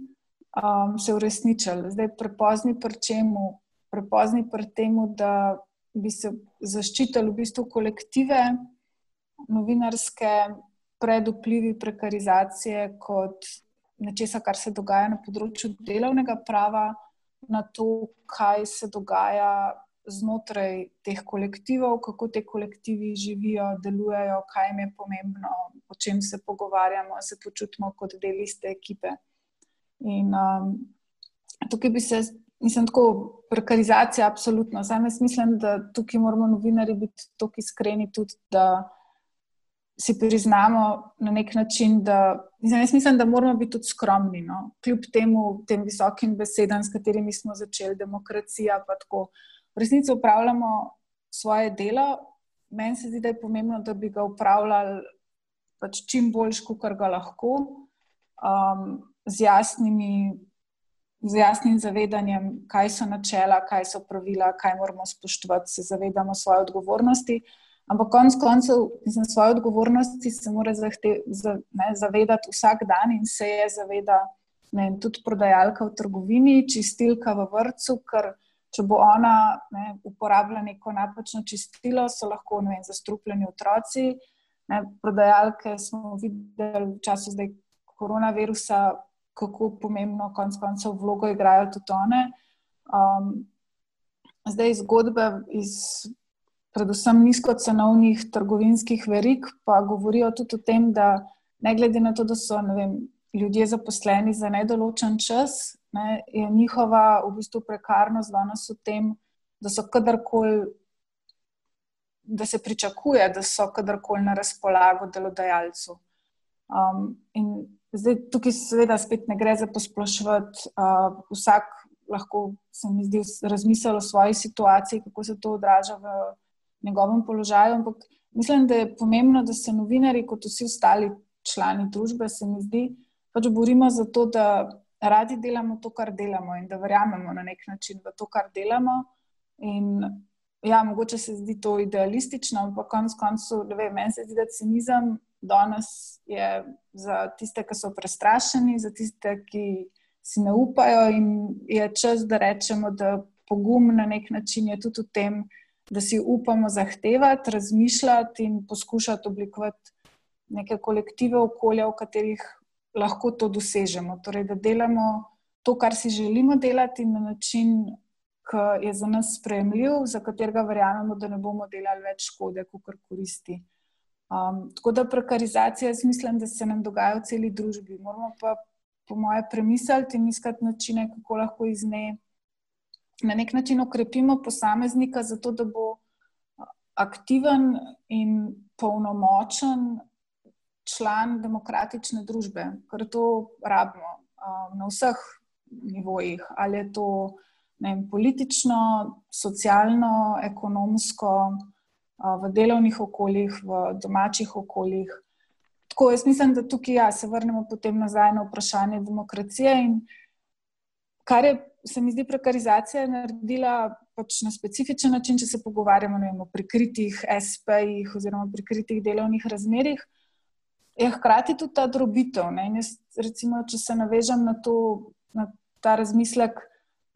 um, se uresničili. Zdaj, prepozni pri čemu? Prepozni pri tem, da bi se zaščitili v bistvu kolektive novinarske, pred vplivi prekarizacije kot nečesa, kar se dogaja na področju delovnega prava, na to, kaj se dogaja znotraj teh kolektivov, kako te kolektivi živijo, delujejo, kaj jim je pomembno, o čem se pogovarjamo, se počutimo kot del iste ekipe. In um, tukaj bi se. Mislim, tako prekarizacija, absolutno. Zdaj, mislim, da tukaj moramo novinari biti tako iskreni, tudi da si priznamo na nek način, da, mislim, da moramo biti tudi skromni. No? Kljub temu, tem visokim besedam, s katerimi smo začeli, demokracija, pa tako. V resnici upravljamo svoje delo. Meni se zdi, da je pomembno, da bi ga upravljali pač čim boljš, kot ga lahko, um, z, jasnimi, z jasnim zavedanjem, kaj so načela, kaj so pravila, kaj moramo spoštovati, se zavedamo svoje odgovornosti. Ampak konec koncev, mislim, svoje odgovornosti se mora zahte, za, ne, zavedati vsak dan in se je zaveda ne, tudi prodajalka v trgovini, čistilka v vrtu, ker če bo ona ne, uporabljala neko napačno čistilo, so lahko vem, zastrupljeni otroci. Ne, prodajalke smo videli v času zdaj koronavirusa, kako pomembno konec koncev vlogo igrajo tudi one. Um, zdaj zgodbe iz predvsem nizkocenovnih trgovinskih verig, pa govorijo tudi o tem, da ne glede na to, da so vem, ljudje zaposleni za nedoločen čas, ne, je njihova v bistvu prekarnost danes v tem, da so kadarkoli. Da se pričakuje, da so kadarkoli na razpolago delodajalcu. Um, in zdaj tukaj, seveda, spet ne gre za posplošiti. Uh, vsak lahko, se mi zdi, razmisli o svoji situaciji, kako se to odraža v njegovem položaju. Ampak mislim, da je pomembno, da se novinari, kot vsi ostali člani družbe, se mi zdi, pač borimo za to, da radi delamo to, kar delamo in da verjamemo na nek način v to, kar delamo. In ja, mogoče se zdi to idealistično, ampak konec koncev, meni se zdi, da cinizem danes je za tiste, ki so prestrašeni, za tiste, ki si ne upajo, in je čas, da rečemo, da pogum na nek način je tudi v tem, da si upamo zahtevati, razmišljati in poskušati oblikovati neke kolektive okolja, v katerih lahko to dosežemo. Torej, da delamo to, kar si želimo delati, na način, ki je za nas sprejemljiv, za katerega verjamemo, da ne bomo delali več škode, kot koristi. Um, tako da prekarizacija, jaz mislim, da se nam dogaja v celi družbi. Moramo pa, po moje, premisliti in iskati načine, kako lahko iz nje na nek način okrepimo posameznika, zato da bo aktiven in polnomočen član demokratične družbe, ker to rabimo um, na vseh nivojih, ali je to vem, politično, socialno, ekonomsko v delovnih okoljih, v domačih okoljih. Tako jaz mislim, da tukaj ja, se vrnemo potem nazaj na vprašanje demokracije. Kar je, se mi zdi, prekarizacija naredila pač na specifičen način, če se pogovarjamo vem, o prikritih SP-jih oziroma prikritih delovnih razmerih, je hkrati tudi ta drobitev. Jaz, recimo, če se navežem na, to, na ta razmislek.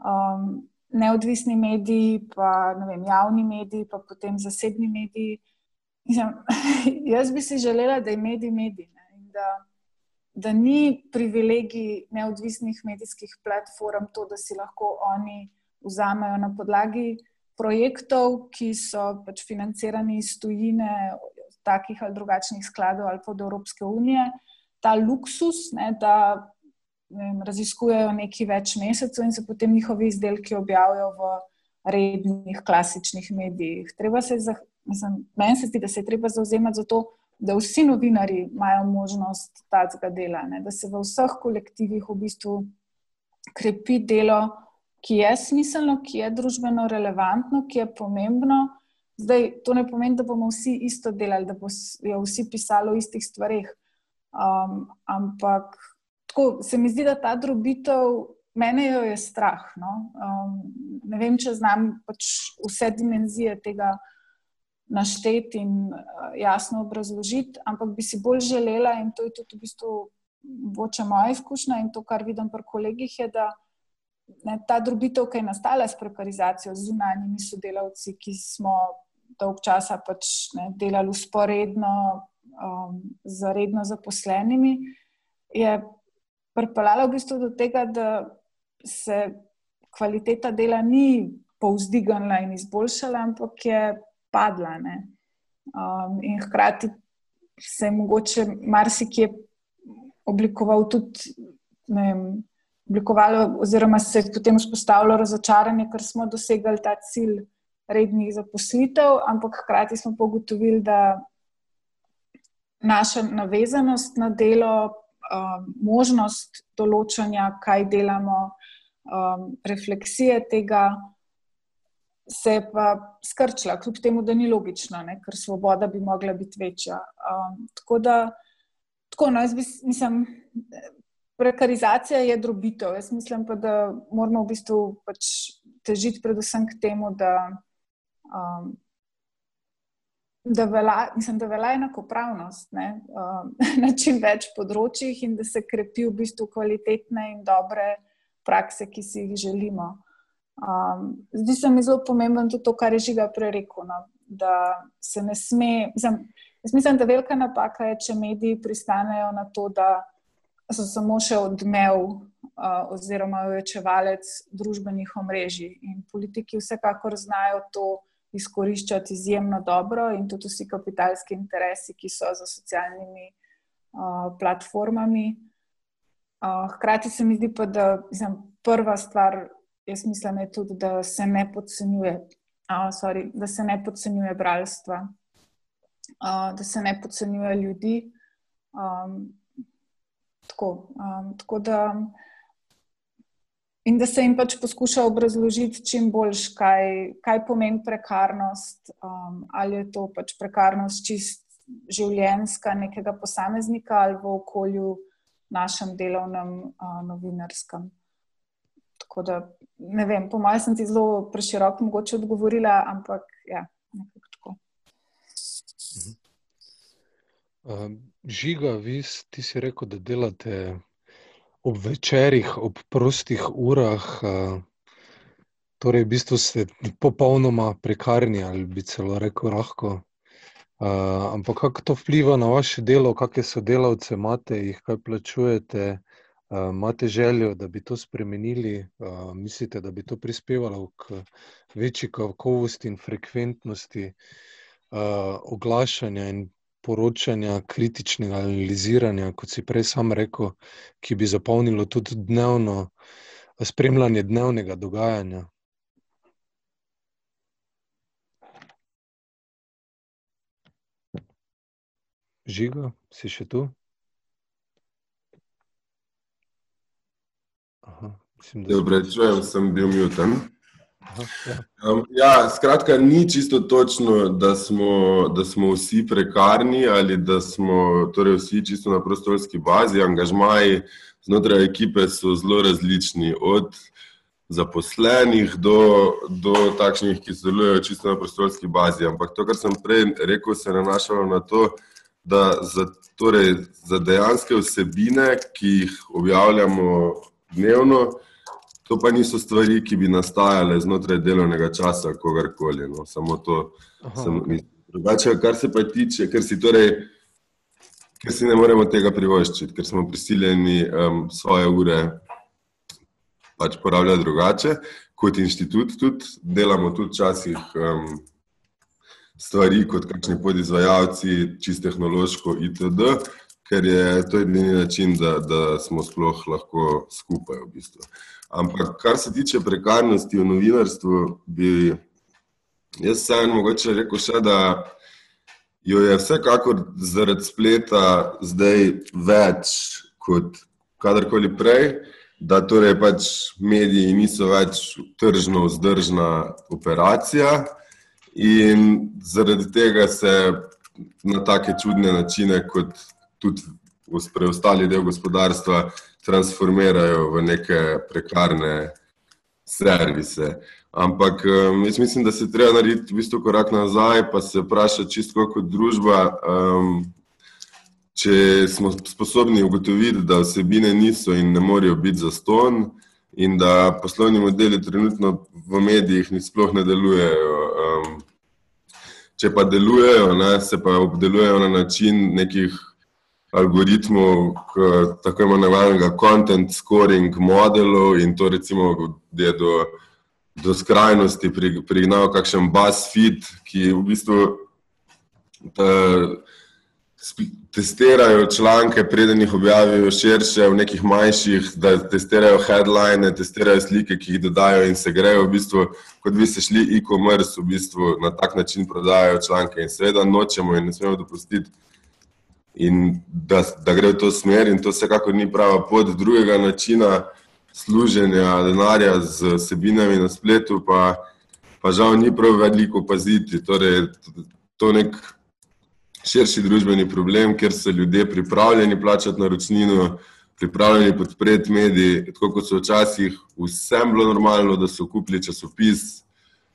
Um, neodvisni mediji, pa vem, javni mediji, pa potem zasebni mediji. Mislim, jaz bi si želela, da je medij medij. Da, da ni privilegij neodvisnih medijskih platform to, da si lahko oni vzamejo na podlagi projektov, ki so pač financirani iz tujine, takih ali drugačnih skladov ali pa od Evropske unije, ta luksus, ne, da vem, raziskujejo nekaj več mesecev in se potem njihovi izdelki objavijo v rednih, klasičnih medijih. Se mislim, meni se zdi, da se je treba zauzemati za to, da vsi novinari imajo možnost tega dela, ne? da se v vseh kolektivih v bistvu krepi delo, ki je smiselno, ki je družbeno relevantno, ki je pomembno. Zdaj, to ne pomeni, da bomo vsi isto delali, da bomo vsi pisali o istih stvarih. Um, ampak tako se mi zdi, da ta drobitev, mene jo je strah. No? Um, ne vem, če znam pač vse dimenzije tega našteti in uh, jasno obrazložiti, ampak bi si bolj želela, in to je tudi v bistvu boče moja izkušnja in to, kar vidim pri kolegih, je, da ne, ta drobitev, ki je nastala s prekarizacijo z zunanjimi sodelavci, ki smo dolg časa pač ne, delali usporedno um, z redno zaposlenimi. Je pripeljala v bistvu do tega, da se kvaliteta dela ni povzdignila in izboljšala, ampak je padla. Um, in hkrati se je mogoče marsikje oblikoval tudi. Vem, oblikovalo, oziroma se je potem vzpostavilo razočaranje, ker smo dosegli ta cilj rednih zaposlitev, ampak hkrati smo pa ugotovili, da naša navezanost na delo, um, možnost določanja, kaj delamo, um, refleksije tega, se je pa skrčila, kljub temu, da ni logično, ne, ker svoboda bi mogla biti večja. Um, tako da, tako, no, jaz bi, mislim, prekarizacija je drobitev. Jaz mislim pa, da moramo v bistvu pač težiti predvsem k temu, da. Um, da velja, mislim, da velja enakopravnost ne, um, na čim več področjih in da se krepi v bistvu kvalitetne in dobre prakse, ki si jih želimo. Um, zdi se mi zelo pomembno tudi to, kar je žiga prerekel. No, da se ne sme. Mislim, jaz mislim, da velika napaka je, če mediji pristanejo na to, da so samo še odmev uh, oziroma večevalec družbenih omrežij. In politiki vsekakor znajo to izkoriščati izjemno dobro in tudi vsi kapitalski interesi, ki so za socialnimi uh, platformami. Uh, hkrati se mi zdi pa, da mislim, prva stvar, jaz mislim, je tudi, da se ne podcenjuje, uh, sorry, da se ne podcenjuje bralstva, uh, da se ne podcenjuje ljudi. Um, tako, um, tako da. In da se jim pač poskuša obrazložiti čim bolj, kaj, kaj pomeni prekarnost, um, ali je to pač prekarnost čist življenjska nekega posameznika ali v okolju našem delovnem uh, novinarskem. Tako da ne vem, po mojem sem ti zelo preširoko mogoče odgovorila, ampak ja, nekako tako. Uh, žiga, vi ti si rekel, da delate ob večerjih, ob prostih urah, torej v bistvu ste popolnoma prekarni ali bi celo rekel lahko. Ampak kako to vpliva na vaše delo, kakšne sodelavce imate, jih kaj plačujete, imate željo, da bi to spremenili, mislite, da bi to prispevalo k večji kakovosti in frekventnosti oglašanja in poročanja, kritičnega analiziranja, kot si prej sam rekel, ki bi zapolnilo tudi dnevno spremljanje dnevnega dogajanja. Žiga, si še tu? Aha, mislim, da Dobre, čujem, sem bil muten. Ja. Um, ja, skratka, ni čisto točno, da smo, da smo vsi prekarni ali da smo torej vsi čisto na prostovoljski bazi. Angažmaji znotraj ekipe so zelo različni, od zaposlenih do, do takšnih, ki sodelujejo čisto na prostovoljski bazi. Ampak to, kar sem prej rekel, se nanašalo na to, da za, torej, za dejanske vsebine, ki jih objavljamo dnevno, To pa niso stvari, ki bi nastajale znotraj delovnega časa, kogarkoli. No. Samo to Aha, sem okay. drugače. Kar se pa tiče, ker si, torej, ker si ne moremo tega privoščiti, ker smo prisiljeni um, svoje ure pač porabljati drugače. Kot inštitut tudi delamo tudi včasih um, stvari kot kakšni podizvajalci, čist tehnološko itd., ker je to edini način, da, da smo sploh lahko skupaj v bistvu. Ampak, kar se tiče prekarnosti v novinarstvu, bi jaz sam mogoče rekel še, da jo je vsekakor zaradi spleta zdaj več kot kadarkoli prej, da torej pač mediji niso več tržno vzdržna operacija in zaradi tega se na take čudne načine, kot tudi v preostali del gospodarstva, transformirajo v neke prekarne servise. Ampak um, jaz mislim, da se treba narediti v bistvu korak nazaj, pa se vprašati čisto kot družba, um, če smo sposobni ugotoviti, da vsebine niso in ne morejo biti za ston in da poslovni modeli trenutno v medijih ni sploh ne delujejo. Um, če pa delujejo, ne, se pa obdelujejo na način nekih algoritmov, tako imenovanega content scoring modelov in to recimo, da je do, do skrajnosti prignal kakšen BuzzFeed, ki v bistvu ta, testirajo članke, preden jih objavijo širše v nekih manjših, da testirajo headline, testirajo slike, ki jih dodajo in se grejo v bistvu, kot bi se šli e-commerce, v bistvu na tak način prodajajo članke. In seveda nočemo in ne smemo dopustiti in da, da gre v to smer, in to vsekakor ni prava pot drugega načina služenja denarja z sebinami na spletu, pa, pa žal ni prav veliko paziti. Torej, to je nek širši družbeni problem, ker so ljudje pripravljeni plačati naročnino, pripravljeni podpreti mediji, tako kot so včasih vsem bilo normalno, da so kupili časopis.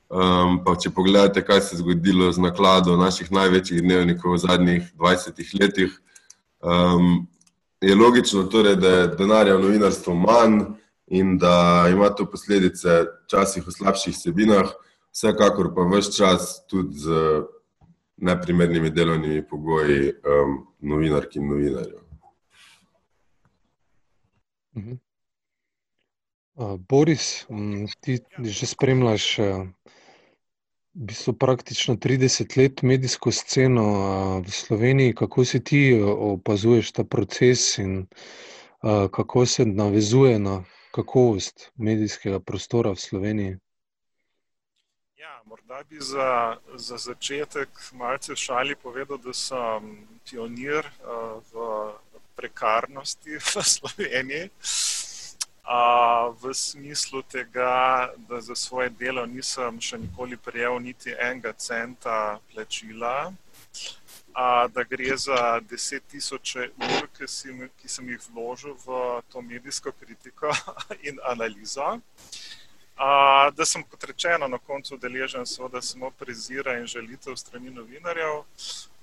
Um, pa če pogledate, kaj se je zgodilo z nakladom naših največjih dnevnikov v zadnjih 20 letih, um, je logično, torej, da je denarja v novinarstvu manj in da ima to posledice včasih v slabših sebinah, vsekakor pa vse čas tudi z neprimernimi delovnimi pogoji um, novinark in novinarjev. Uh, Boris, ti že spremljaš uh, v bistvu praktično 30 let medijsko sceno v Sloveniji. Kako si ti opazuješ ta proces in kako se navezuje na kakovost medijskega prostora v Sloveniji? Ja, morda bi za, za začetek malce šali povedal, da sem pionir v prekarnosti v Sloveniji. Uh, v smislu tega, da za svoje delo nisem še nikoli prejel niti enega centa plačila, uh, da gre za deset tisoče ur, ki, si, ki sem jih vložil v to medijsko kritiko in analizo. Uh, da sem, kot rečeno, na koncu deležen seveda samo prezira in želitev strani novinarjev,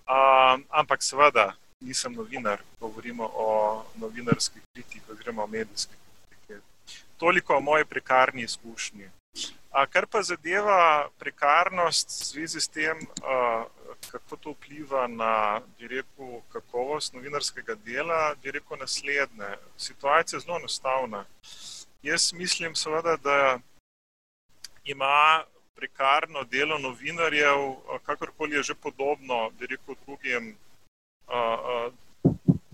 uh, ampak seveda nisem novinar, govorimo o novinarski kritiki oziroma o medijski toliko o moji prekarni izkušnji. A kar pa zadeva prekarnost v zvezi s tem, kako to vpliva na rekel, kakovost novinarskega dela, bi rekel naslednje. Situacija je zelo enostavna. Jaz mislim, seveda, da ima prekarno delo novinarjev, kakorkoli je že podobno, bi rekel, drugim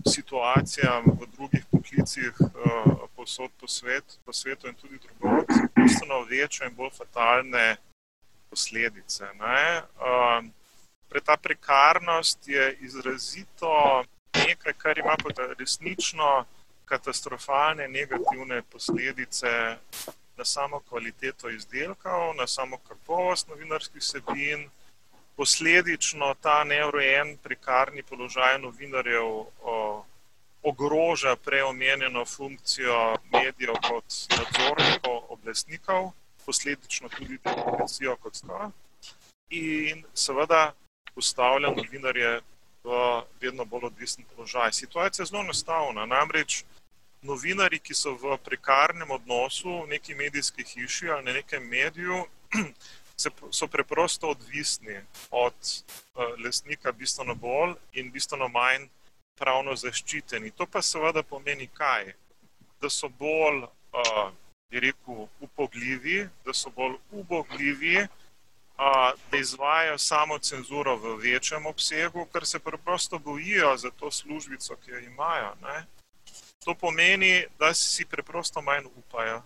situacijam v drugih poklicih, uh, posod po, svet, po svetu in tudi drugod, bistveno večje in bolj fatalne posledice. Uh, pre ta prekarnost je izrazito nekaj, kar ima resnično katastrofalne negativne posledice na samo kvaliteto izdelkov, na samo kakovost novinarskih sebin posledično ta neurejen, prekarni položaj novinarjev o, ogroža preomenjeno funkcijo medijev kot nadzornikov, oblastnikov, posledično tudi demokracijo kot tako. In seveda postavlja novinarje v vedno bolj odvisen položaj. Situacija je zelo enostavna. Namreč novinari, ki so v prekarnem odnosu v neki medijski hiši ali na nekem mediju, so preprosto odvisni od uh, lastnika, bistveno bolj in bistveno manj pravno zaščiteni. To pa seveda pomeni kaj? Da so bolj, uh, rekel, upogljivi, da so bolj ubogljivi, uh, da izvajo samo cenzuro v večjem obsegu, ker se preprosto bojijo za to službico, ki jo imajo. Ne? To pomeni, da si preprosto manj upajo.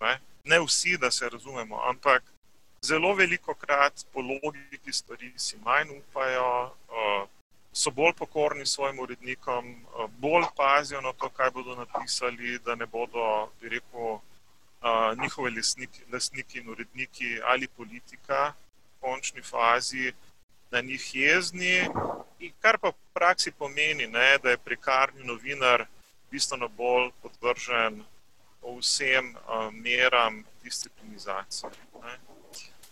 Ne? ne vsi, da se razumemo, ampak zelo veliko krat po logiki stvari si manj upajo, so bolj pokorni svojim urednikom, bolj pazijo na to, kaj bodo napisali, da ne bodo, bi rekel, njihove lesniki, lesniki in uredniki ali politika v končni fazi na njih jezni, in kar pa v praksi pomeni, ne, da je prekarni novinar bistveno bolj podvržen vsem meram disciplinizacije. Ne.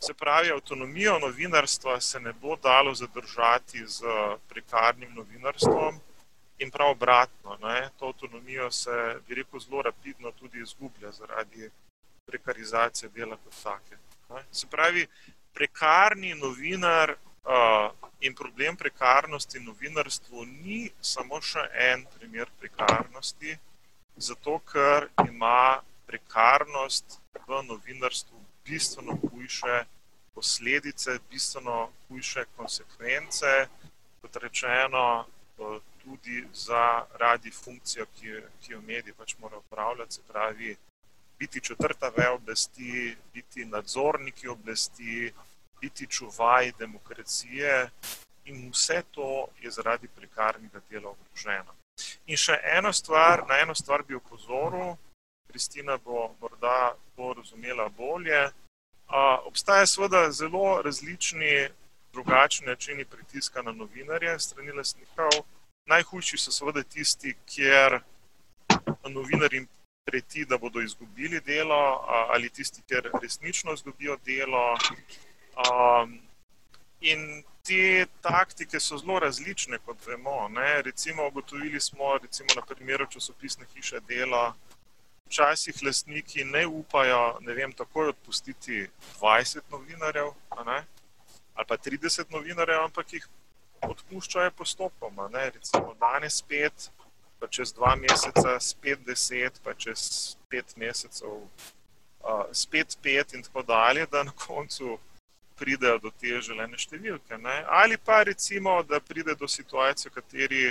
Se pravi, avtonomijo novinarstva se ne bo dalo zadržati z prekarnim novinarstvom in prav obratno. Ne? To avtonomijo se, bi rekel, zelo rapidno tudi izgublja zaradi prekarizacije dela kot take. Ne? Se pravi, prekarni novinar uh, in problem prekarnosti novinarstvu ni samo še en primer prekarnosti, zato ker ima prekarnost v novinarstvu bistveno hujše posledice, bistveno hujše konsekvence, kot rečeno, tudi za radi funkcijo, ki, ki jo mediji pač morajo upravljati, se pravi, biti četrta ve oblasti, biti nadzorniki oblasti, biti čuvaj demokracije in vse to je zaradi prekarnega dela ogroženo. In še eno stvar, na eno stvar bi opozoril, Kristina bo morda to razumela bolje. Obstajajo seveda zelo različni, drugačni načini pritiska na novinarje, strani lastnikov. Najhujši so seveda tisti, kjer novinarjem preti, da bodo izgubili delo, ali tisti, kjer resnično izgubijo delo. In te taktike so zelo različne, kot vemo. Ne. Recimo, ugotovili smo, recimo na primeru časopisne hiše Delo, včasih lastniki ne upajo, ne vem, takoj odpustiti 20 novinarjev ali pa 30 novinarjev, ampak jih odpuščajo postopoma. Ne? Recimo danes pet, pa čez dva meseca spet deset, pa čez pet mesecev uh, spet pet in tako dalje, da na koncu pridejo do te želene številke. Ne? Ali pa recimo, da pride do situacije, v kateri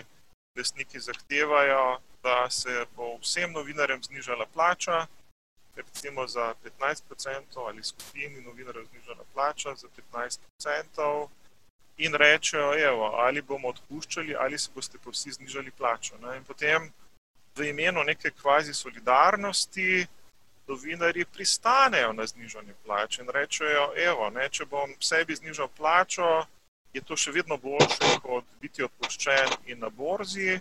resniki zahtevajo, da se bo vsem novinarjem znižala plača, recimo za 15% ali skupini novinarjev znižala plača za 15%. In rečejo, evo, ali bomo odpuščali, ali se boste pa vsi znižali plačo. Ne? In potem v imenu neke kvazi solidarnosti novinari pristanejo na znižanje plače in rečejo, evo, ne, če bom sebi znižal plačo, je to še vedno boljše, kot biti odpuščen in na borzi,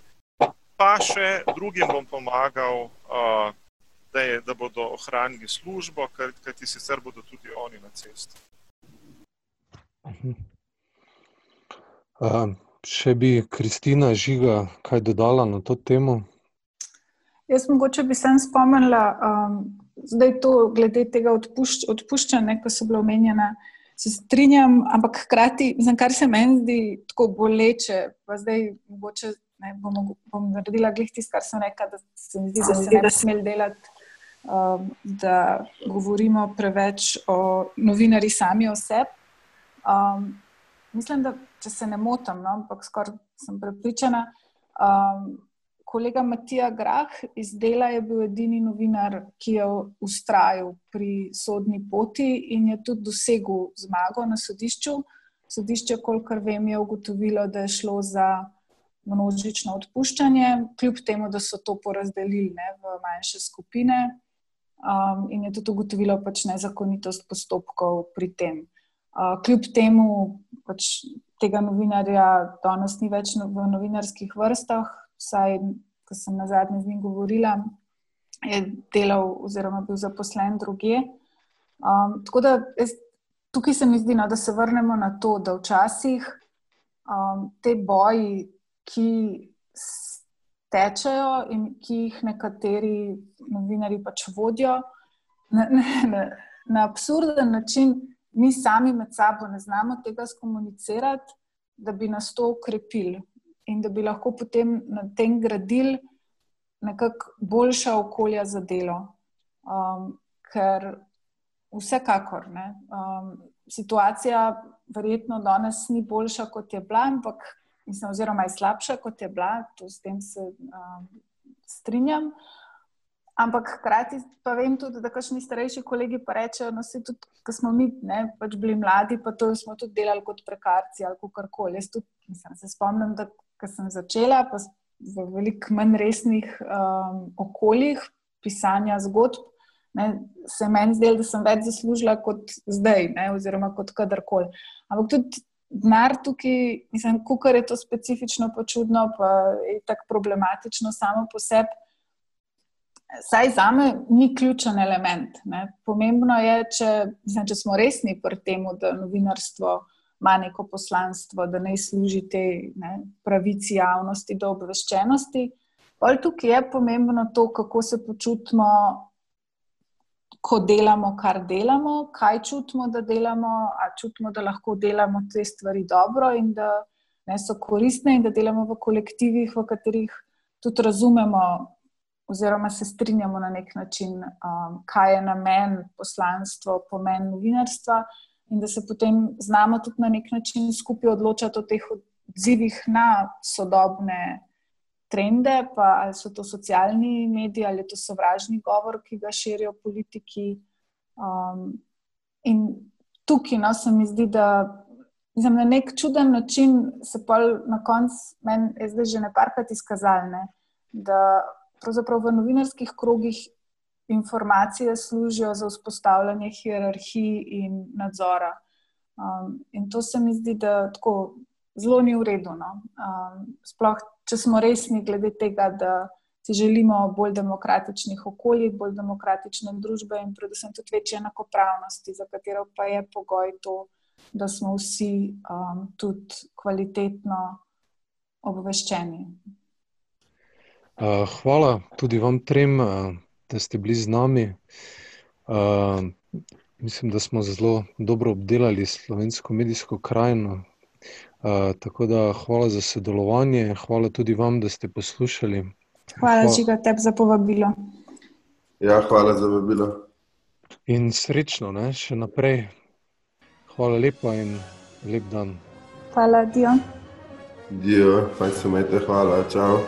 pa še drugim bom pomagal, uh, da, je, da bodo ohranili službo, kajti sicer bodo tudi oni na cesti. Uh, še bi Kristina Žiga kaj dodala na to temo? Jaz mogoče bi se spomnila, um, zdaj to glede tega odpušč, odpuščanja, ko so bile omenjene. Se strinjam, ampak hkrati, znam, kar se meni zdi tako boleče, pa zdaj mogoče ne, bom, bom naredila glih tisto, kar sem rekla, da se mi zdi, da se ne bi smel delati, um, da govorimo preveč o novinari sami o sebi. Um, mislim, da če se ne motim, no, ampak skoraj sem prepričana. Um, kolega Matija Grah iz Dela je bil edini novinar, ki je ustrajal pri sodni poti in je tudi dosegel zmago na sodišču. Sodišče, kolikor vem, je ugotovilo, da je šlo za množično odpuščanje, kljub temu, da so to porazdelili ne, v manjše skupine. Um, in je tudi ugotovilo pač nezakonitost postopkov pri tem. Uh, kljub temu, pač tega novinarja danes ni več v novinarskih vrstah, vsaj, ko sem na zadnji z njim govorila, je delal oziroma bil zaposlen druge. Um, tako da jaz, tukaj se mi zdi, no, da se vrnemo na to, da včasih um, te boji, ki tečejo in ki jih nekateri novinari pač vodijo, na, na, na absurden način. Mi sami med sabo ne znamo tega skomunicirati, da bi nas to ukrepili in da bi lahko potem na tem gradili nekako boljša okolja za delo. Um, ker vsekakor ne, um, situacija verjetno danes ni boljša, kot je bila, ampak mislim, oziroma je slabša, kot je bila, to s tem se um, strinjam. Ampak hkrati pa vem tudi, da kakšni starejši kolegi pa rečejo, da no, se tudi, ko smo mi ne, pač bili mladi, pa to smo tudi delali kot prekarci ali kako koli. Jaz tudi mislim, se spomnim, da ko sem začela, pa v veliko manj resnih um, okoljih pisanja zgodb, ne, se meni zdelo, da sem več zaslužila kot zdaj, ne, oziroma kot kadarkoli. Ampak tudi denar tukaj, mislim, kukar je to specifično, pa čudno, pa je tako problematično samo po sebi. Saj za me ni ključen element. Ne. Pomembno je, če, mislim, če smo resni pri tem, da novinarstvo ima neko poslanstvo, da naj služi te ne, pravici javnosti do obveščenosti. Pol tukaj je pomembno to, kako se počutimo, ko delamo, kar delamo, kaj čutimo, da delamo, a čutimo, da lahko delamo te stvari dobro in da ne, so koristne, in da delamo v kolektivih, v katerih tudi razumemo. Oziroma, se strinjamo na nek način, um, kaj je namen, poslanstvo, pomen novinarstva, in da se potem znamo tudi na nek način skupaj odločati o teh odzivih na sodobne trende, pa ali so to socialni mediji ali je to sovražni govor, ki ga širijo politiki. Um, in tukaj no, se mi zdi, da mislim, na nek čuden način se pa na koncu meni je zdaj že neparkrat izkazalne, da pravzaprav v novinarskih krogih informacije služijo za vzpostavljanje hierarhij in nadzora. Um, in to se mi zdi, da tako zelo ni v redu. No? Um, sploh, če smo resni glede tega, da si želimo bolj demokratičnih okolij, bolj demokratične družbe in predvsem tudi večje enakopravnosti, za katero pa je pogoj to, da smo vsi um, tudi kvalitetno obveščeni. Uh, hvala tudi vam trem. Da ste bili z nami. Uh, mislim, da smo zelo dobro obdelali slovensko medijsko krajino. Uh, tako da hvala za sodelovanje, hvala tudi vam, da ste poslušali. Hvala, hvala. Žiga, tebi za povabilo. Ja, hvala za povabilo. In srečno, ne, še naprej. Hvala lepa in lep dan. Hvala, Dio. Dio, fajn se imejte, hvala, čau.